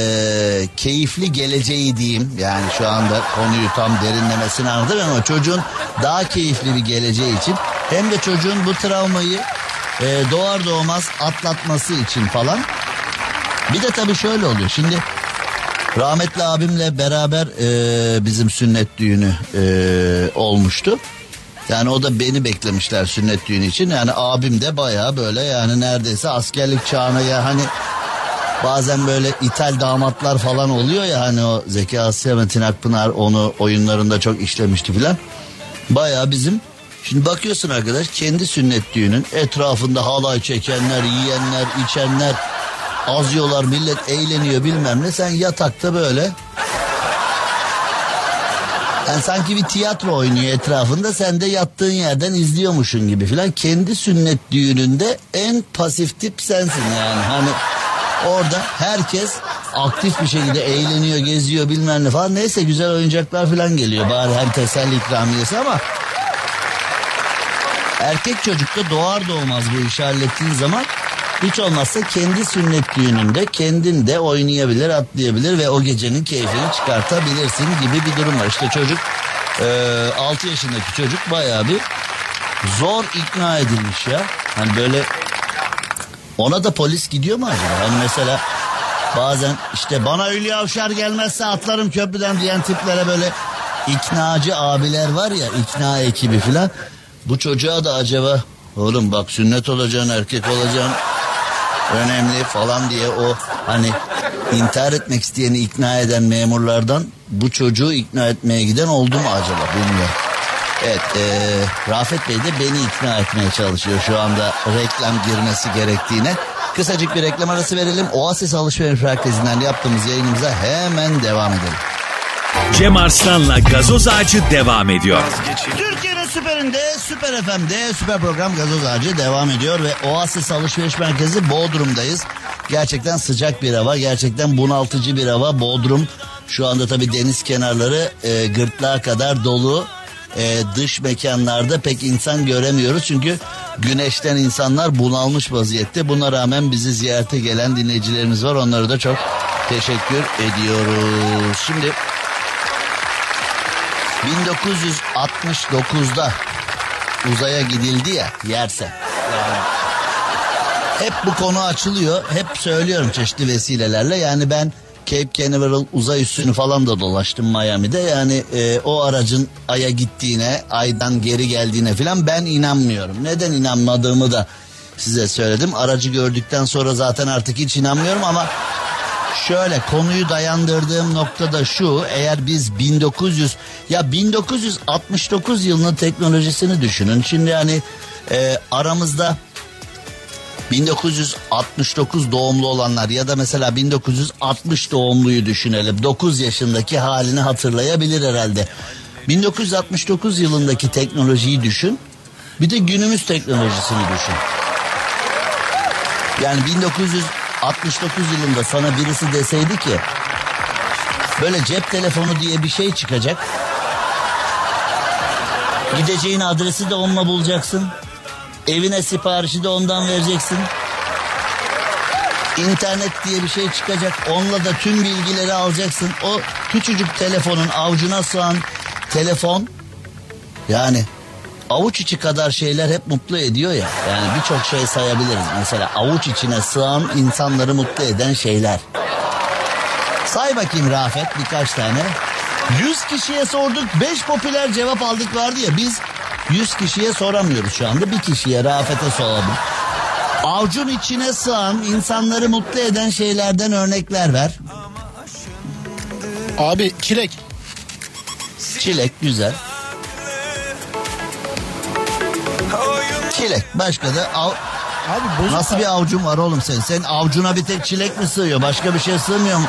keyifli geleceği diyeyim. Yani şu anda konuyu tam derinlemesine anlatamıyorum ama çocuğun daha keyifli bir geleceği için hem de çocuğun bu travmayı e, doğar doğmaz atlatması için falan. Bir de tabii şöyle oluyor. Şimdi Rahmetli abimle beraber e, bizim sünnet düğünü e, olmuştu. Yani o da beni beklemişler sünnet düğünü için. Yani abim de baya böyle yani neredeyse askerlik çağına ya hani bazen böyle ithal damatlar falan oluyor ya hani o Zeki Asya Metin Akpınar onu oyunlarında çok işlemişti filan. Baya bizim Şimdi bakıyorsun arkadaş kendi sünnet düğünün etrafında halay çekenler, yiyenler, içenler, Az yiyorlar millet eğleniyor bilmem ne. Sen yatakta böyle. Yani sanki bir tiyatro oynuyor etrafında sen de yattığın yerden izliyormuşsun gibi filan. Kendi sünnet düğününde en pasif tip sensin yani. Hani orada herkes aktif bir şekilde eğleniyor, geziyor bilmem ne falan. Neyse güzel oyuncaklar falan geliyor. Bari hem teselli ikramiyesi ama erkek çocukta doğar doğmaz bu işi hallettiğin zaman hiç olmazsa kendi sünnet düğününde kendin de oynayabilir, atlayabilir ve o gecenin keyfini çıkartabilirsin gibi bir durum var. İşte çocuk e, 6 yaşındaki çocuk bayağı bir zor ikna edilmiş ya. Hani böyle ona da polis gidiyor mu acaba? Hani mesela bazen işte bana Hülya Avşar gelmezse atlarım köprüden diyen tiplere böyle iknacı abiler var ya ikna ekibi filan. Bu çocuğa da acaba oğlum bak sünnet olacaksın erkek olacaksın önemli falan diye o hani intihar etmek isteyeni ikna eden memurlardan bu çocuğu ikna etmeye giden oldu mu acaba bilmiyorum. Evet e, Rafet Bey de beni ikna etmeye çalışıyor şu anda reklam girmesi gerektiğine. Kısacık bir reklam arası verelim. Oasis Alışveriş Merkezi'nden yaptığımız yayınımıza hemen devam edelim. Cem Arslan'la gazoz ağacı devam ediyor. Türkiye'nin süperinde, süper FM'de süper program Gazoz Ağacı devam ediyor ve Oasis Alışveriş Merkezi Bodrum'dayız. Gerçekten sıcak bir hava, gerçekten bunaltıcı bir hava. Bodrum şu anda tabii deniz kenarları e, gırtlağa kadar dolu. E, dış mekanlarda pek insan göremiyoruz çünkü güneşten insanlar bunalmış vaziyette. Buna rağmen bizi ziyarete gelen dinleyicilerimiz var. Onlara da çok teşekkür ediyoruz. Şimdi 1969'da uzaya gidildi ya yerse. Yani hep bu konu açılıyor. Hep söylüyorum çeşitli vesilelerle. Yani ben Cape Canaveral uzay üssünü falan da dolaştım Miami'de. Yani e, o aracın Ay'a gittiğine, Ay'dan geri geldiğine falan ben inanmıyorum. Neden inanmadığımı da size söyledim. Aracı gördükten sonra zaten artık hiç inanmıyorum ama şöyle konuyu dayandırdığım nokta da şu. Eğer biz 1900 ya 1969 yılının teknolojisini düşünün. Şimdi yani e, aramızda 1969 doğumlu olanlar ya da mesela 1960 doğumluyu düşünelim. 9 yaşındaki halini hatırlayabilir herhalde. 1969 yılındaki teknolojiyi düşün. Bir de günümüz teknolojisini düşün. Yani 1900 69 yılında sana birisi deseydi ki böyle cep telefonu diye bir şey çıkacak. Gideceğin adresi de onunla bulacaksın. Evine siparişi de ondan vereceksin. İnternet diye bir şey çıkacak. Onunla da tüm bilgileri alacaksın. O küçücük telefonun avucuna sığan telefon yani avuç içi kadar şeyler hep mutlu ediyor ya. Yani birçok şey sayabiliriz. Mesela avuç içine sığan insanları mutlu eden şeyler. Say bakayım Rafet birkaç tane. 100 kişiye sorduk 5 popüler cevap aldık vardı ya biz 100 kişiye soramıyoruz şu anda bir kişiye Rafet'e soralım. Avucun içine sığan insanları mutlu eden şeylerden örnekler ver. Abi çilek. Çilek güzel. Çilek başka da av, Abi bozuk Nasıl bir avucun var oğlum sen? Senin avucuna bir tek çilek mi sığıyor? Başka bir şey sığmıyor mu?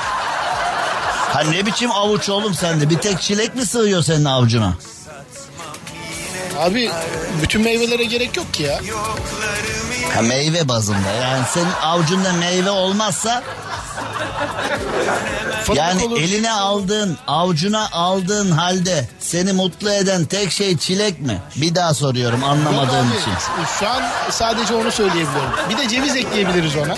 Ha ne biçim avuç oğlum sende? Bir tek çilek mi sığıyor senin avucuna? Abi bütün meyvelere gerek yok ki ya. Ha meyve bazında. Yani senin avucunda meyve olmazsa yani olur. eline aldığın, avucuna aldığın halde seni mutlu eden tek şey çilek mi? Bir daha soruyorum Yok anlamadığım abi, için. Şu an sadece onu söyleyebiliyorum. Bir de ceviz ekleyebiliriz ona.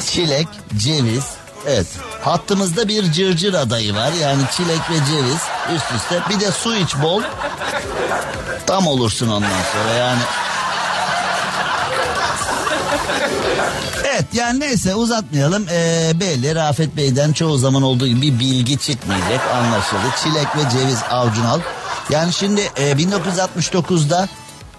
Çilek, ceviz. Evet. Hattımızda bir cırcır adayı var. Yani çilek ve ceviz üst üste. Bir de su iç bol. Tam olursun ondan sonra yani. Evet yani neyse uzatmayalım. Ee, belli Rafet Bey'den çoğu zaman olduğu gibi bir bilgi çıkmayacak anlaşıldı. Çilek ve ceviz avucuna al. Yani şimdi e, 1969'da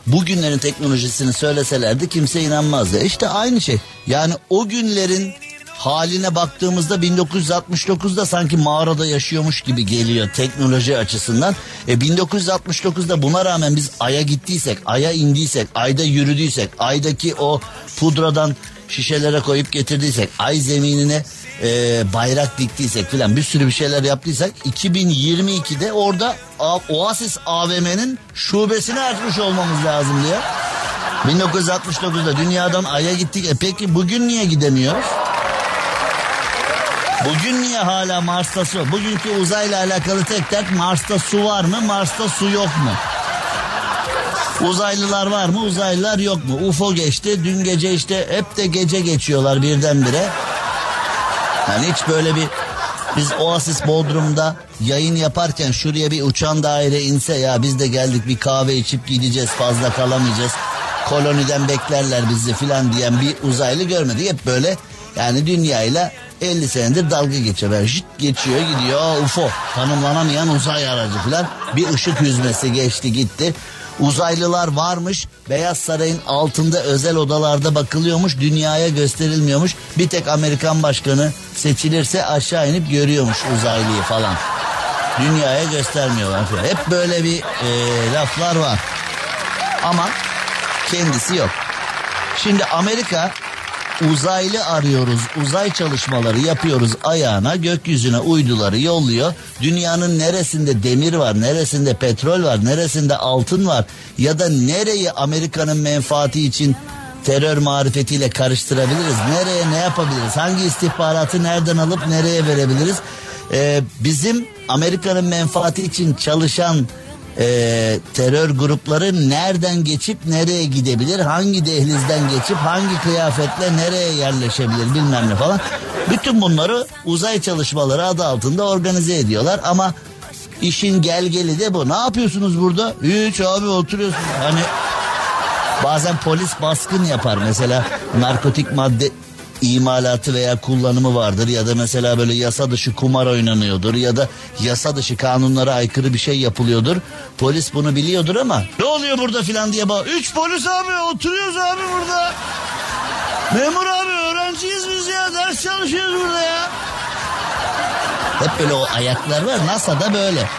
bugünlerin teknolojisini söyleselerdi kimse inanmazdı. İşte aynı şey. Yani o günlerin haline baktığımızda 1969'da sanki mağarada yaşıyormuş gibi geliyor teknoloji açısından. E 1969'da buna rağmen biz Ay'a gittiysek, Ay'a indiysek, Ay'da yürüdüysek, Ay'daki o pudradan şişelere koyup getirdiysek, Ay zeminine e, bayrak diktiysek filan bir sürü bir şeyler yaptıysak 2022'de orada Oasis AVM'nin şubesini açmış olmamız lazım diye. 1969'da dünyadan Ay'a gittik. E peki bugün niye gidemiyoruz? Bugün niye hala Mars'ta su? Bugünkü uzayla alakalı tek dert Mars'ta su var mı? Mars'ta su yok mu? Uzaylılar var mı? Uzaylılar yok mu? UFO geçti. Dün gece işte hep de gece geçiyorlar birdenbire. Yani hiç böyle bir biz Oasis Bodrum'da yayın yaparken şuraya bir uçan daire inse ya biz de geldik bir kahve içip gideceğiz fazla kalamayacağız. Koloniden beklerler bizi filan diyen bir uzaylı görmedik. Hep böyle yani dünyayla 50 senedir dalga geçiyor. Böyle şıt geçiyor gidiyor UFO tanımlanamayan uzay aracı filan. Bir ışık hüzmesi geçti gitti. Uzaylılar varmış. Beyaz Saray'ın altında özel odalarda bakılıyormuş. Dünyaya gösterilmiyormuş. Bir tek Amerikan başkanı seçilirse aşağı inip görüyormuş uzaylıyı falan. Dünyaya göstermiyorlar falan. Hep böyle bir e, laflar var. Ama kendisi yok. Şimdi Amerika uzaylı arıyoruz, uzay çalışmaları yapıyoruz ayağına, gökyüzüne uyduları yolluyor. Dünyanın neresinde demir var, neresinde petrol var, neresinde altın var ya da nereyi Amerika'nın menfaati için terör marifetiyle karıştırabiliriz? Nereye ne yapabiliriz? Hangi istihbaratı nereden alıp nereye verebiliriz? Ee, bizim Amerika'nın menfaati için çalışan e, terör grupları nereden geçip nereye gidebilir? Hangi dehlizden geçip hangi kıyafetle nereye yerleşebilir bilmem ne falan. Bütün bunları uzay çalışmaları adı altında organize ediyorlar ama işin gelgeli de bu. Ne yapıyorsunuz burada? Hiç abi oturuyorsun. Hani bazen polis baskın yapar mesela narkotik madde imalatı veya kullanımı vardır ya da mesela böyle yasa dışı kumar oynanıyordur ya da yasa dışı kanunlara aykırı bir şey yapılıyordur. Polis bunu biliyordur ama ne oluyor burada filan diye bak. Üç polis abi oturuyoruz abi burada. Memur abi öğrenciyiz biz ya ders çalışıyoruz burada ya. Hep böyle o ayaklar var NASA'da böyle.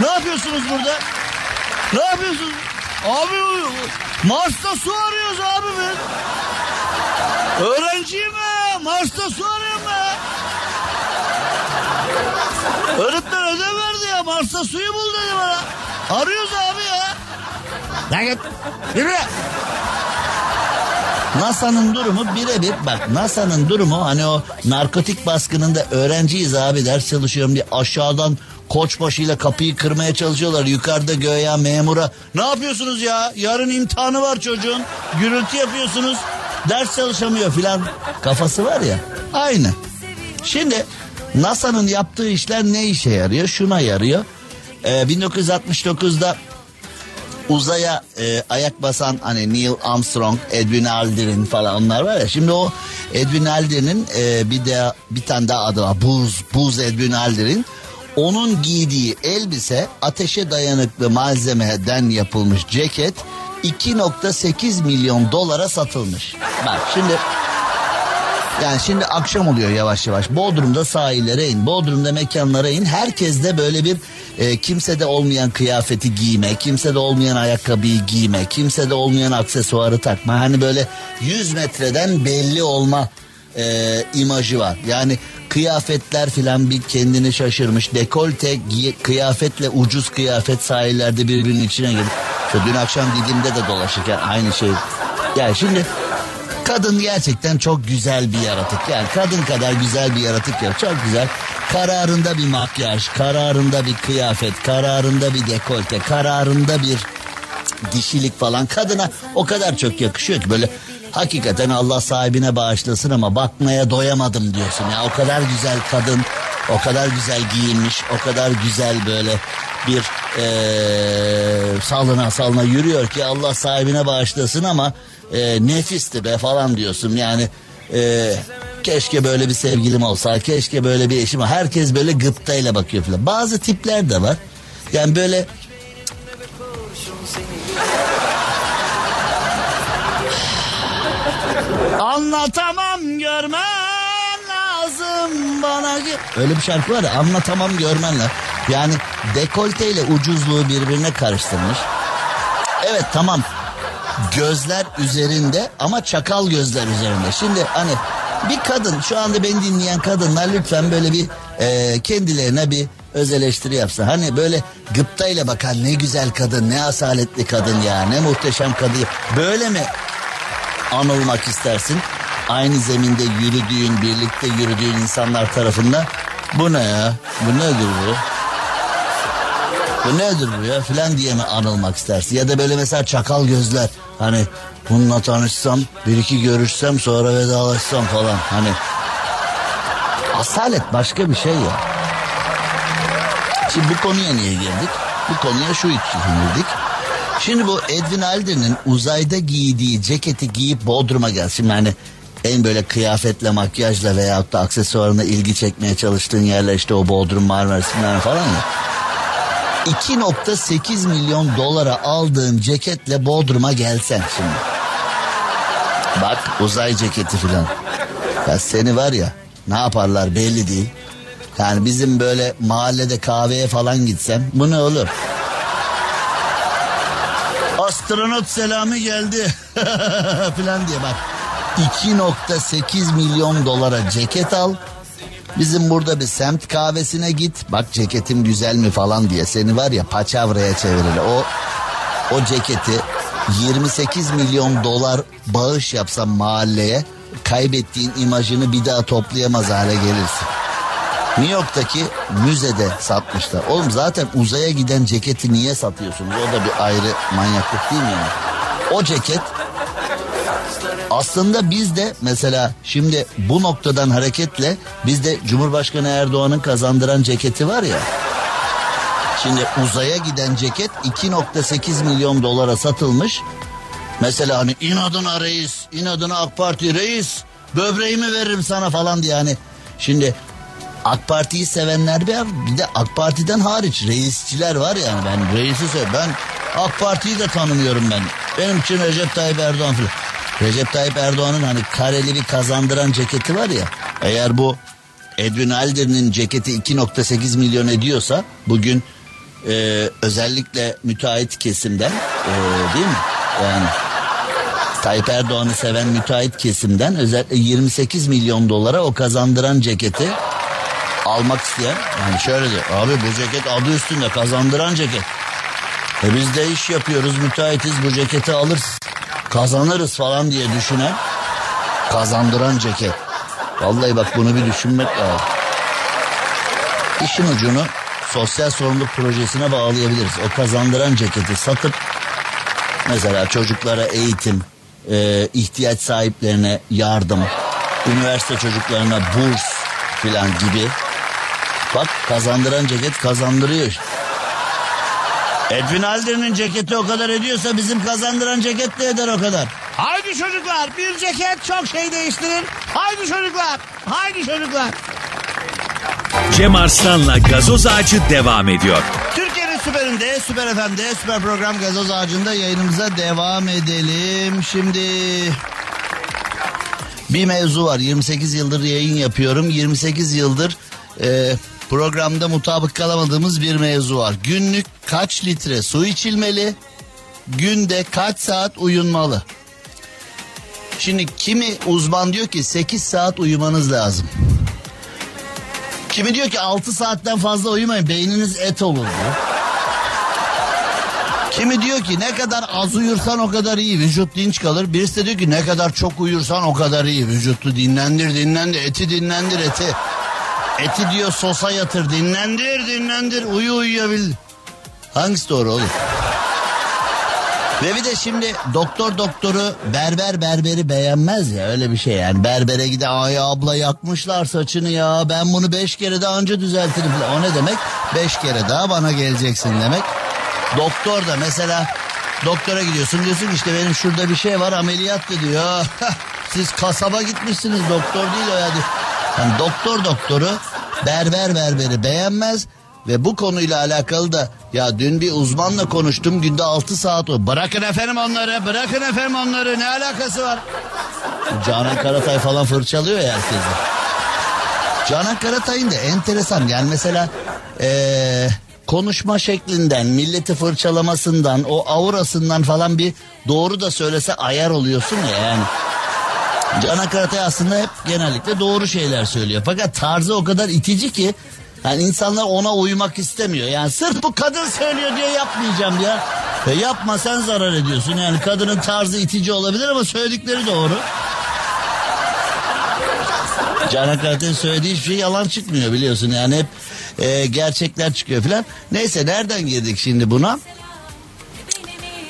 Ne yapıyorsunuz burada? Ne yapıyorsunuz? Abi Mars'ta su arıyoruz abi biz. Öğrenciyim ha. Mars'ta su arıyorum ha. Öğretmen ödev verdi ya. Mars'ta suyu bul dedi bana. Arıyoruz abi ya. Lan git. Yürü. NASA'nın durumu birebir bak NASA'nın durumu hani o narkotik baskınında öğrenciyiz abi ders çalışıyorum diye aşağıdan koçbaşıyla kapıyı kırmaya çalışıyorlar. Yukarıda göğe memura ne yapıyorsunuz ya yarın imtihanı var çocuğun gürültü yapıyorsunuz ders çalışamıyor filan kafası var ya aynı. Şimdi NASA'nın yaptığı işler ne işe yarıyor şuna yarıyor. Ee, 1969'da uzaya e, ayak basan hani Neil Armstrong, Edwin Aldrin falan onlar var ya. Şimdi o Edwin Aldrin'in e, bir de bir tane daha adı var. Buz, Buz Edwin Aldrin. Onun giydiği elbise ateşe dayanıklı malzemeden yapılmış ceket 2.8 milyon dolara satılmış. Bak şimdi Yani şimdi akşam oluyor yavaş yavaş. Bodrum'da sahillere in, Bodrum'da mekanlara in. Herkes de böyle bir e, kimsede olmayan kıyafeti giyme, kimsede olmayan ayakkabıyı giyme, kimsede olmayan aksesuarı takma. Hani böyle 100 metreden belli olma e, imajı var. Yani kıyafetler filan bir kendini şaşırmış. Dekolte kıyafetle ucuz kıyafet sahillerde birbirinin içine girip. İşte dün akşam Didim'de de dolaşırken aynı şey. Yani şimdi kadın gerçekten çok güzel bir yaratık. Yani kadın kadar güzel bir yaratık ya. Çok güzel. Kararında bir makyaj, kararında bir kıyafet, kararında bir dekolte, kararında bir dişilik falan kadına o kadar çok yakışıyor ki böyle hakikaten Allah sahibine bağışlasın ama bakmaya doyamadım diyorsun. Ya o kadar güzel kadın o kadar güzel giyinmiş o kadar güzel böyle bir eee salına salına yürüyor ki Allah sahibine bağışlasın ama eee, nefisti be falan diyorsun. Yani eee, keşke böyle bir sevgilim olsa keşke böyle bir eşim herkes böyle gıptayla bakıyor falan. Bazı tipler de var. Yani böyle Anlatamam görmen lazım bana. Öyle bir şarkı var ya anlatamam görmen lazım. Yani dekolte ile ucuzluğu birbirine karıştırmış. Evet tamam gözler üzerinde ama çakal gözler üzerinde. Şimdi hani bir kadın şu anda beni dinleyen kadınlar lütfen böyle bir e, kendilerine bir öz eleştiri yapsın. Hani böyle gıptayla bakan ne güzel kadın ne asaletli kadın ya ne muhteşem kadın. Böyle mi anılmak istersin. Aynı zeminde yürüdüğün, birlikte yürüdüğün insanlar tarafından bu ne ya? Bu nedir bu? Bu nedir bu ya? Filan diye mi anılmak istersin? Ya da böyle mesela çakal gözler. Hani bununla tanışsam, bir iki görüşsem sonra vedalaşsam falan. Hani asalet başka bir şey ya. Şimdi bu konuya niye girdik? Bu konuya şu için girdik. Şimdi bu Edwin Aldrin'in uzayda giydiği ceketi giyip Bodrum'a gelsin. Şimdi hani en böyle kıyafetle, makyajla veyahut da aksesuarına ilgi çekmeye çalıştığın yerler işte o Bodrum Marmaris falan ya. 2.8 milyon dolara aldığın ceketle Bodrum'a gelsen şimdi. Bak uzay ceketi filan. Ya seni var ya ne yaparlar belli değil. Yani bizim böyle mahallede kahveye falan gitsem bu ne olur? Astronot selamı geldi filan diye bak. 2.8 milyon dolara ceket al. Bizim burada bir semt kahvesine git. Bak ceketim güzel mi falan diye seni var ya paçavraya çevirir. O o ceketi 28 milyon dolar bağış yapsam mahalleye kaybettiğin imajını bir daha toplayamaz hale gelirsin. New York'taki müzede satmışlar. Oğlum zaten uzaya giden ceketi niye satıyorsunuz? O da bir ayrı manyaklık değil mi yani? O ceket aslında biz de mesela şimdi bu noktadan hareketle biz de Cumhurbaşkanı Erdoğan'ın kazandıran ceketi var ya. Şimdi uzaya giden ceket 2.8 milyon dolara satılmış. Mesela hani inadına reis, inadına AK Parti reis, böbreğimi veririm sana falan diye hani. Şimdi AK Parti'yi sevenler bir, bir de AK Parti'den hariç reisçiler var yani ben reisi ben AK Parti'yi de tanımıyorum ben. Benim için Recep Tayyip Erdoğan falan. Recep Tayyip Erdoğan'ın hani kareli bir kazandıran ceketi var ya. Eğer bu Edwin Aldrin'in ceketi 2.8 milyon ediyorsa bugün e, özellikle müteahhit kesimden e, değil mi? Yani Tayyip Erdoğan'ı seven müteahhit kesimden özellikle 28 milyon dolara o kazandıran ceketi almak isteyen yani şöyle diyor abi bu ceket adı üstünde kazandıran ceket. E biz de iş yapıyoruz müteahhitiz bu ceketi alırız kazanırız falan diye düşünen kazandıran ceket. Vallahi bak bunu bir düşünmek lazım. İşin ucunu sosyal sorumluluk projesine bağlayabiliriz. O kazandıran ceketi satıp mesela çocuklara eğitim, e, ihtiyaç sahiplerine yardım, üniversite çocuklarına burs filan gibi. Bak kazandıran ceket kazandırıyor işte. Edwin Aldrin'in ceketi o kadar ediyorsa bizim kazandıran ceket de eder o kadar. Haydi çocuklar bir ceket çok şey değiştirir. Haydi çocuklar, haydi çocuklar. Cem Arslan'la gazoz ağacı devam ediyor. Türkiye'nin süperinde, süper FM'de, süper program gazoz ağacında yayınımıza devam edelim. Şimdi Bir mevzu var 28 yıldır yayın yapıyorum 28 yıldır e, programda mutabık kalamadığımız bir mevzu var. Günlük kaç litre su içilmeli günde kaç saat uyunmalı? Şimdi kimi uzman diyor ki 8 saat uyumanız lazım. Kimi diyor ki 6 saatten fazla uyumayın beyniniz et olur diyor. Kimi diyor ki ne kadar az uyursan o kadar iyi vücut dinç kalır. Birisi de diyor ki ne kadar çok uyursan o kadar iyi vücutu dinlendir dinlendir eti dinlendir eti. Eti diyor sosa yatır dinlendir dinlendir uyu uyuyabil. Hangisi doğru oğlum? Ve bir de şimdi doktor doktoru berber berberi beğenmez ya öyle bir şey yani. Berbere gide ay abla yakmışlar saçını ya ben bunu beş kere daha önce düzeltirim. O ne demek? Beş kere daha bana geleceksin demek. Doktor da mesela doktora gidiyorsun diyorsun ki işte benim şurada bir şey var ameliyat diyor. Siz kasaba gitmişsiniz doktor değil o yani. Yani doktor doktoru berber berberi beğenmez. Ve bu konuyla alakalı da ya dün bir uzmanla konuştum günde 6 saat o. Bırakın efendim onları bırakın efendim onları ne alakası var? Canan Karatay falan fırçalıyor ya herkese. Canan Karatay'ın da enteresan yani mesela ee, konuşma şeklinden, milleti fırçalamasından, o aurasından falan bir doğru da söylese ayar oluyorsun ya yani. Canan Karatay aslında hep genellikle doğru şeyler söylüyor. Fakat tarzı o kadar itici ki yani insanlar ona uymak istemiyor. Yani sırf bu kadın söylüyor diye yapmayacağım ya. E yapma sen zarar ediyorsun. Yani kadının tarzı itici olabilir ama söyledikleri doğru. Canan Karatay'ın söylediği hiçbir şey yalan çıkmıyor biliyorsun. Yani hep e, gerçekler çıkıyor filan. Neyse nereden girdik şimdi buna?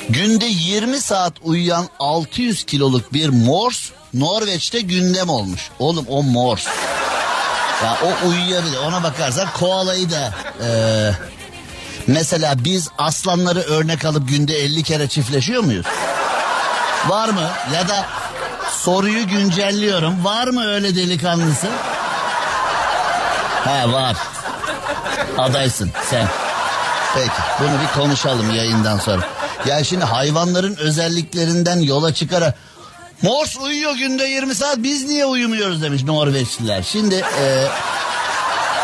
Günde 20 saat uyuyan 600 kiloluk bir mors Norveç'te gündem olmuş. Oğlum o mors. Ya o uyuyabilir. Ona bakarsan koalayı da e, mesela biz aslanları örnek alıp günde 50 kere çiftleşiyor muyuz? Var mı? Ya da soruyu güncelliyorum. Var mı öyle delikanlısı? He var. Adaysın sen. Peki bunu bir konuşalım yayından sonra. Ya şimdi hayvanların özelliklerinden yola çıkarak Mors uyuyor günde 20 saat biz niye uyumuyoruz demiş Norveçliler. Şimdi e,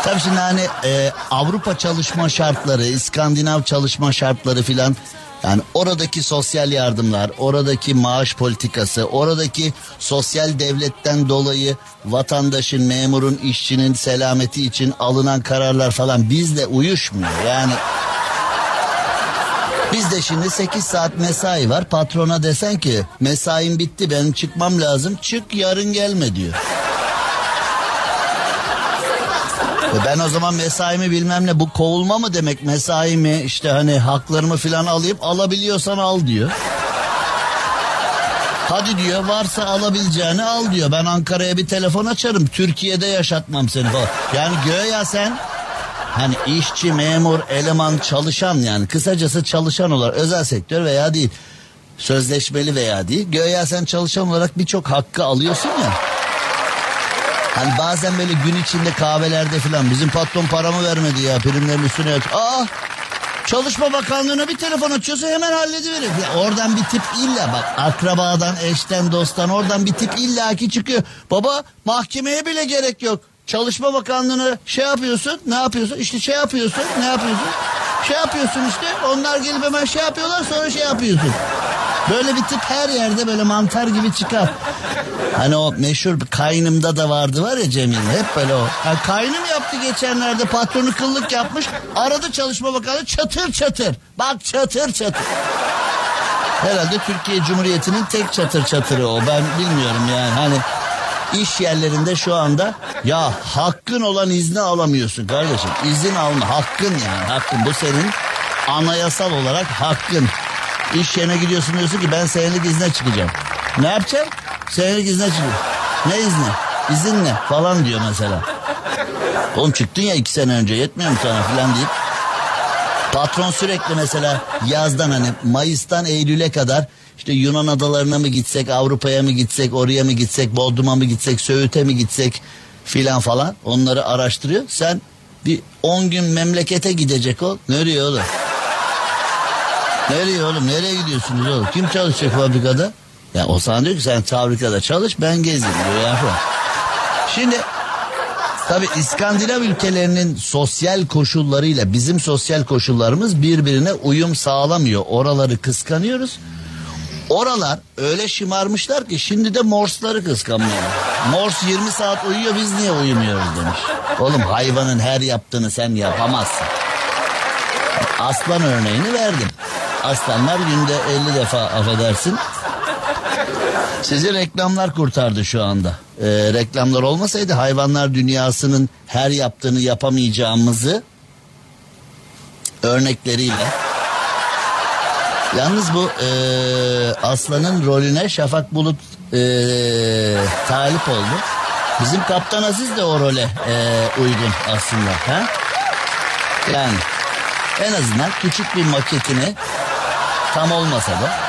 tabii şimdi hani e, Avrupa çalışma şartları, İskandinav çalışma şartları filan yani oradaki sosyal yardımlar, oradaki maaş politikası, oradaki sosyal devletten dolayı vatandaşın, memurun, işçinin selameti için alınan kararlar falan bizle uyuşmuyor. Yani Bizde şimdi 8 saat mesai var. Patrona desen ki mesaim bitti benim çıkmam lazım. Çık yarın gelme diyor. E ben o zaman mesaimi bilmem ne bu kovulma mı demek mesaimi işte hani haklarımı filan alayım alabiliyorsan al diyor. Hadi diyor varsa alabileceğini al diyor. Ben Ankara'ya bir telefon açarım. Türkiye'de yaşatmam seni falan. Yani göğe sen Hani işçi, memur, eleman, çalışan yani kısacası çalışan olarak özel sektör veya değil. Sözleşmeli veya değil. Göya sen çalışan olarak birçok hakkı alıyorsun ya. Hani bazen böyle gün içinde kahvelerde falan bizim patron paramı vermedi ya primlerin üstüne yat. Aa Çalışma Bakanlığı'na bir telefon açıyorsa hemen hallediverir. Ya oradan bir tip illa bak akrabadan, eşten, dosttan oradan bir tip illaki çıkıyor. Baba mahkemeye bile gerek yok. Çalışma Bakanlığı'na şey yapıyorsun. Ne yapıyorsun? İşte şey yapıyorsun. Ne yapıyorsun? Şey yapıyorsun işte. Onlar gelip hemen şey yapıyorlar sonra şey yapıyorsun. Böyle bir tip her yerde böyle mantar gibi çıkar. Hani o meşhur kaynımda da vardı var ya Cemil. Hep böyle o. Yani kaynım yaptı geçenlerde patronu kıllık yapmış. Aradı Çalışma Bakanlığı çatır çatır. Bak çatır çatır. Herhalde Türkiye Cumhuriyeti'nin tek çatır çatırı o. Ben bilmiyorum yani. Hani iş yerlerinde şu anda ya hakkın olan izni alamıyorsun kardeşim. İzin alma hakkın yani hakkın bu senin anayasal olarak hakkın. İş yerine gidiyorsun diyorsun ki ben senelik izne çıkacağım. Ne yapacağım? Senelik izne çıkacağım. Ne izni? İzin ne? Falan diyor mesela. Oğlum çıktın ya iki sene önce yetmiyor mu sana falan deyip. Patron sürekli mesela yazdan hani Mayıs'tan Eylül'e kadar işte Yunan adalarına mı gitsek, Avrupa'ya mı gitsek, oraya mı gitsek, Bodrum'a mı gitsek, Söğüt'e mi gitsek filan falan onları araştırıyor. Sen bir 10 gün memlekete gidecek ol. Nereye oğlum? Nereye oğlum? Nereye gidiyorsunuz oğlum? Kim çalışacak fabrikada? Ya o sana diyor ki sen fabrikada çalış ben gezeyim diyor ya. Şimdi tabi İskandinav ülkelerinin sosyal koşullarıyla bizim sosyal koşullarımız birbirine uyum sağlamıyor. Oraları kıskanıyoruz. Oralar öyle şımarmışlar ki şimdi de Morsları kıskanmıyor. Mors 20 saat uyuyor biz niye uyumuyoruz demiş. Oğlum hayvanın her yaptığını sen yapamazsın. Aslan örneğini verdim. Aslanlar günde 50 defa affedersin. Sizi reklamlar kurtardı şu anda. Ee, reklamlar olmasaydı hayvanlar dünyasının her yaptığını yapamayacağımızı örnekleriyle Yalnız bu e, aslanın rolüne Şafak Bulut e, talip oldu. Bizim Kaptan Aziz de o role e, uygun aslında. Ha? Yani en azından küçük bir maketini tam olmasa da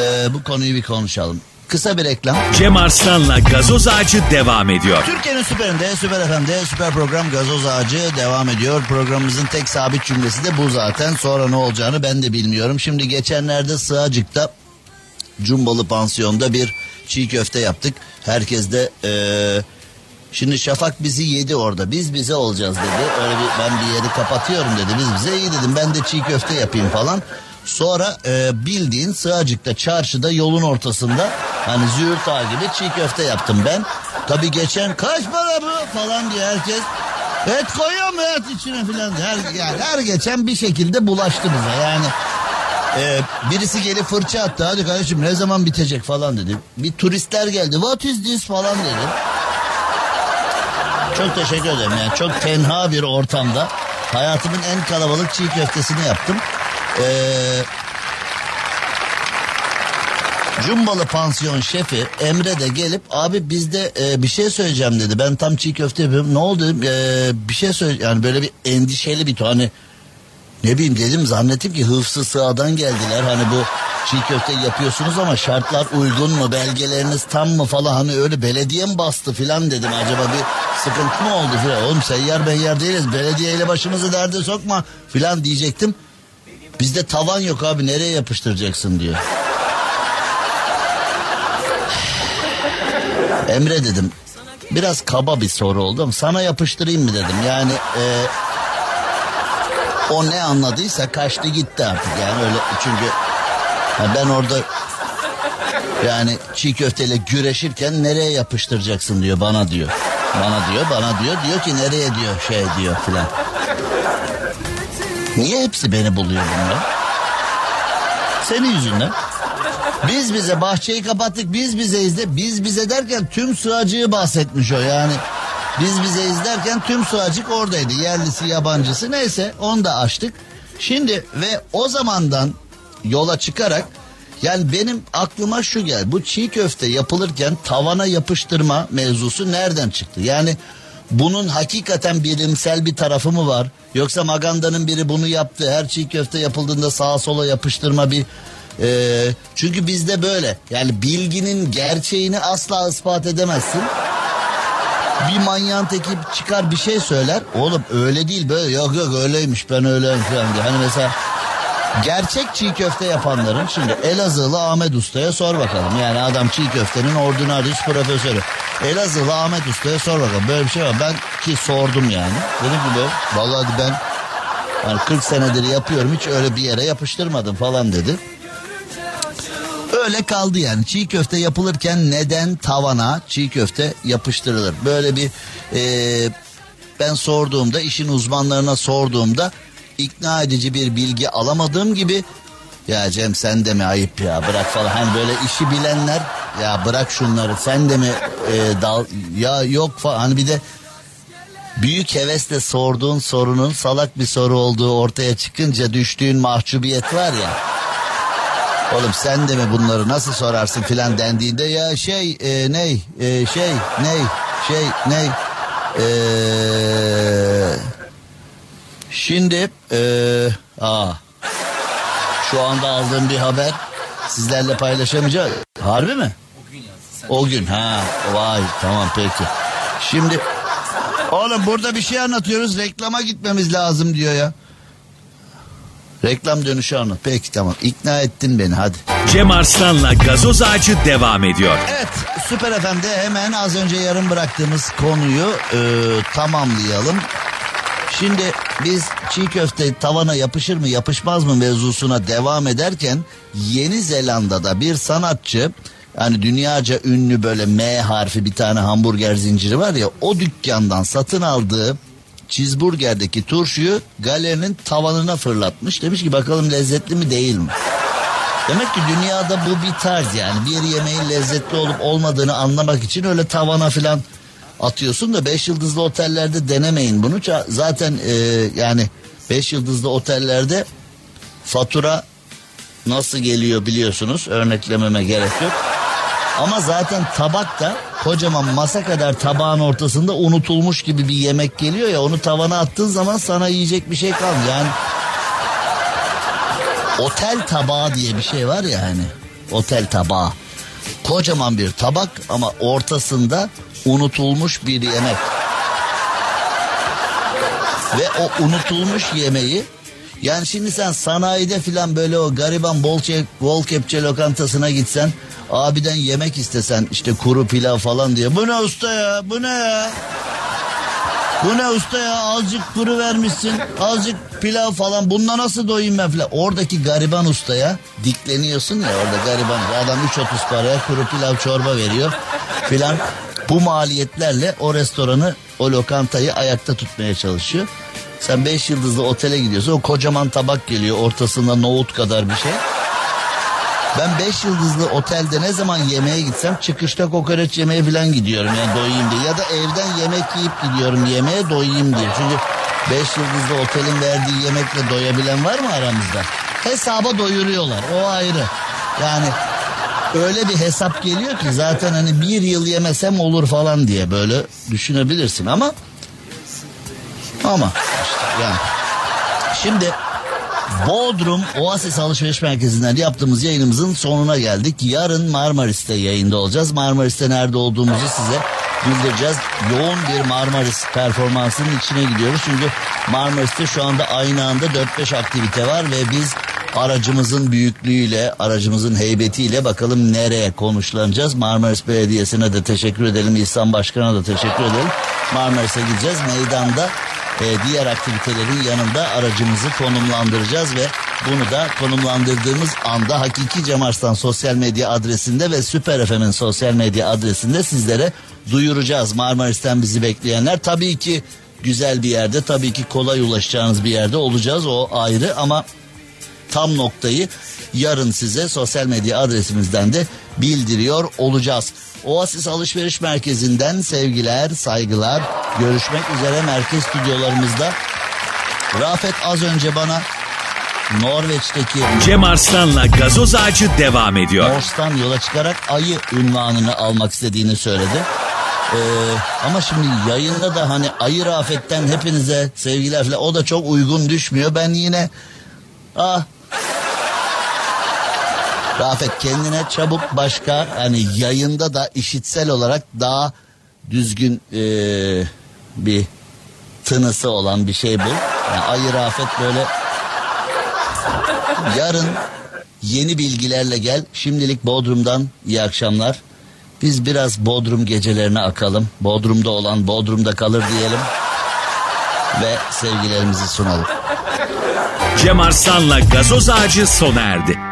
e, bu konuyu bir konuşalım. Kısa bir reklam. Cem Arslan'la gazoz ağacı devam ediyor. Türkiye'nin süperinde, süper FM'de süper program Gazoz Ağacı devam ediyor. Programımızın tek sabit cümlesi de bu zaten. Sonra ne olacağını ben de bilmiyorum. Şimdi geçenlerde Sığacık'ta Cumbalı Pansiyon'da bir çiğ köfte yaptık. Herkes de eee, Şimdi Şafak bizi yedi orada. Biz bize olacağız dedi. Öyle bir ben bir yeri kapatıyorum dedi. Biz bize iyi dedim. Ben de çiğ köfte yapayım falan. Sonra e, bildiğin Sığacık'ta çarşıda yolun ortasında hani züğürt ağa gibi çiğ köfte yaptım ben. Tabi geçen kaç para bu falan diye herkes et koyuyor mu et içine filan. Her, yani her geçen bir şekilde bulaştı bize yani. e, birisi gelip fırça attı hadi kardeşim ne zaman bitecek falan dedi. Bir turistler geldi what is this falan dedi. Çok teşekkür ederim. Yani çok tenha bir ortamda hayatımın en kalabalık çiğ köftesini yaptım. Ee, Cumbalı pansiyon şefi Emre de gelip abi bizde e, bir şey söyleyeceğim dedi. Ben tam çiğ köfte yapıyorum. Ne oldu dedim. "Ee, bir şey söyle yani böyle bir endişeli bir. Hani ne bileyim dedim zannettim ki hıfzı sığadan geldiler. Hani bu çiğ köfte yapıyorsunuz ama şartlar uygun mu belgeleriniz tam mı falan hani öyle belediye mi bastı filan dedim. Acaba bir sıkıntı mı oldu filan. Oğlum seyyar beyyar değiliz belediyeyle başımızı derde sokma filan diyecektim. Bizde tavan yok abi nereye yapıştıracaksın diyor. Emre dedim biraz kaba bir soru oldu ama sana yapıştırayım mı dedim. Yani e, o ne anladıysa kaçtı gitti artık yani öyle çünkü ben orada yani çiğ köfteyle güreşirken nereye yapıştıracaksın diyor bana diyor. Bana diyor bana diyor diyor ki nereye diyor şey diyor filan. Niye hepsi beni buluyor bunlar? Senin yüzünden. Biz bize bahçeyi kapattık biz bizeyiz de biz bize derken tüm sığacığı bahsetmiş o yani. Biz bize izlerken tüm sığacık oradaydı. Yerlisi yabancısı neyse onu da açtık. Şimdi ve o zamandan yola çıkarak yani benim aklıma şu gel. Bu çiğ köfte yapılırken tavana yapıştırma mevzusu nereden çıktı? Yani bunun hakikaten bilimsel bir tarafı mı var? Yoksa Maganda'nın biri bunu yaptı. Her çiğ köfte yapıldığında sağa sola yapıştırma bir... Ee, çünkü bizde böyle. Yani bilginin gerçeğini asla ispat edemezsin. Bir manyağın teki çıkar bir şey söyler. Oğlum öyle değil böyle. Yok yok öyleymiş ben öyleyim falan diye. Hani mesela gerçek çiğ köfte yapanların şimdi Elazığlı Ahmet Usta'ya sor bakalım. Yani adam çiğ köftenin ordinarius profesörü. Elazığlı Ahmet Usta'ya sor bakalım. Böyle bir şey var. Ben ki sordum yani. Dedim ki böyle vallahi ben yani 40 senedir yapıyorum hiç öyle bir yere yapıştırmadım falan dedi. Öyle kaldı yani çiğ köfte yapılırken neden tavana çiğ köfte yapıştırılır? Böyle bir e, ben sorduğumda işin uzmanlarına sorduğumda ikna edici bir bilgi alamadığım gibi ya Cem sen de mi ayıp ya bırak falan hani böyle işi bilenler ya bırak şunları sen de mi e, dal ya yok falan hani bir de büyük hevesle sorduğun sorunun salak bir soru olduğu ortaya çıkınca düştüğün mahcubiyet var ya. Oğlum sen de mi bunları nasıl sorarsın filan dendiğinde ya şey e, ney e, şey ney şey ney e, şimdi e, aa, şu anda aldığım bir haber sizlerle paylaşamayacağım. Harbi mi? O gün ha vay tamam peki. Şimdi oğlum burada bir şey anlatıyoruz reklama gitmemiz lazım diyor ya. Reklam dönüşü anlat. Peki tamam ikna ettin beni hadi. Cem Arslan'la gazoz ağacı devam ediyor. Evet Süper FM'de hemen az önce yarım bıraktığımız konuyu e, tamamlayalım. Şimdi biz çiğ köfte tavana yapışır mı yapışmaz mı mevzusuna devam ederken Yeni Zelanda'da bir sanatçı yani dünyaca ünlü böyle M harfi bir tane hamburger zinciri var ya o dükkandan satın aldığı cheeseburgerdeki turşuyu galerinin tavanına fırlatmış. Demiş ki bakalım lezzetli mi değil mi? Demek ki dünyada bu bir tarz yani. Bir yemeğin lezzetli olup olmadığını anlamak için öyle tavana filan atıyorsun da 5 yıldızlı otellerde denemeyin bunu. Zaten e, yani 5 yıldızlı otellerde fatura nasıl geliyor biliyorsunuz. Örneklememe gerek yok. Ama zaten tabak da kocaman masa kadar tabağın ortasında unutulmuş gibi bir yemek geliyor ya onu tavana attığın zaman sana yiyecek bir şey kalmıyor. Yani otel tabağı diye bir şey var ya hani otel tabağı. Kocaman bir tabak ama ortasında unutulmuş bir yemek. Ve o unutulmuş yemeği yani şimdi sen sanayide filan böyle o gariban bol, çe- bol kepçe lokantasına gitsen abiden yemek istesen işte kuru pilav falan diye. Bu ne usta ya bu ne ya? Bu ne usta ya azıcık kuru vermişsin azıcık pilav falan bununla nasıl doyayım ben filan. Oradaki gariban ustaya dikleniyorsun ya orada gariban adam 3.30 paraya kuru pilav çorba veriyor filan. Bu maliyetlerle o restoranı o lokantayı ayakta tutmaya çalışıyor. Sen 5 yıldızlı otele gidiyorsun o kocaman tabak geliyor ortasında nohut kadar bir şey. Ben 5 yıldızlı otelde ne zaman yemeğe gitsem çıkışta kokoreç yemeye falan gidiyorum yani doyayım diye. Ya da evden yemek yiyip gidiyorum yemeğe doyayım diye. Çünkü 5 yıldızlı otelin verdiği yemekle doyabilen var mı aramızda? Hesaba doyuruyorlar o ayrı. Yani öyle bir hesap geliyor ki zaten hani bir yıl yemesem olur falan diye böyle düşünebilirsin ama ama işte yani. Şimdi Bodrum Oasis Alışveriş Merkezi'nden yaptığımız yayınımızın sonuna geldik. Yarın Marmaris'te yayında olacağız. Marmaris'te nerede olduğumuzu size bildireceğiz. Yoğun bir Marmaris performansının içine gidiyoruz. Çünkü Marmaris'te şu anda aynı anda 4-5 aktivite var ve biz aracımızın büyüklüğüyle, aracımızın heybetiyle bakalım nereye konuşlanacağız. Marmaris Belediyesi'ne de teşekkür edelim. İhsan Başkan'a da teşekkür edelim. Marmaris'e gideceğiz. Meydanda e, diğer aktivitelerin yanında aracımızı konumlandıracağız ve bunu da konumlandırdığımız anda Hakiki Cem Arslan sosyal medya adresinde ve Süper FM'in sosyal medya adresinde sizlere duyuracağız. Marmaris'ten bizi bekleyenler tabii ki güzel bir yerde tabii ki kolay ulaşacağınız bir yerde olacağız o ayrı ama tam noktayı yarın size sosyal medya adresimizden de bildiriyor olacağız. Oasis Alışveriş Merkezi'nden sevgiler, saygılar. Görüşmek üzere merkez stüdyolarımızda. Rafet az önce bana Norveç'teki Cem Arslan'la gazoz ağacı devam ediyor. Mors'tan yola çıkarak ayı ünvanını almak istediğini söyledi. Ee, ama şimdi yayında da hani ayı Rafet'ten hepinize sevgiler falan o da çok uygun düşmüyor. Ben yine ah Rafet kendine çabuk başka hani yayında da işitsel olarak daha düzgün ee, bir tınısı olan bir şey bul. Yani ayı Rafet böyle yarın yeni bilgilerle gel. Şimdilik Bodrum'dan iyi akşamlar. Biz biraz Bodrum gecelerine akalım. Bodrum'da olan Bodrum'da kalır diyelim. Ve sevgilerimizi sunalım. Cem Arslan'la gazoz ağacı sona erdi.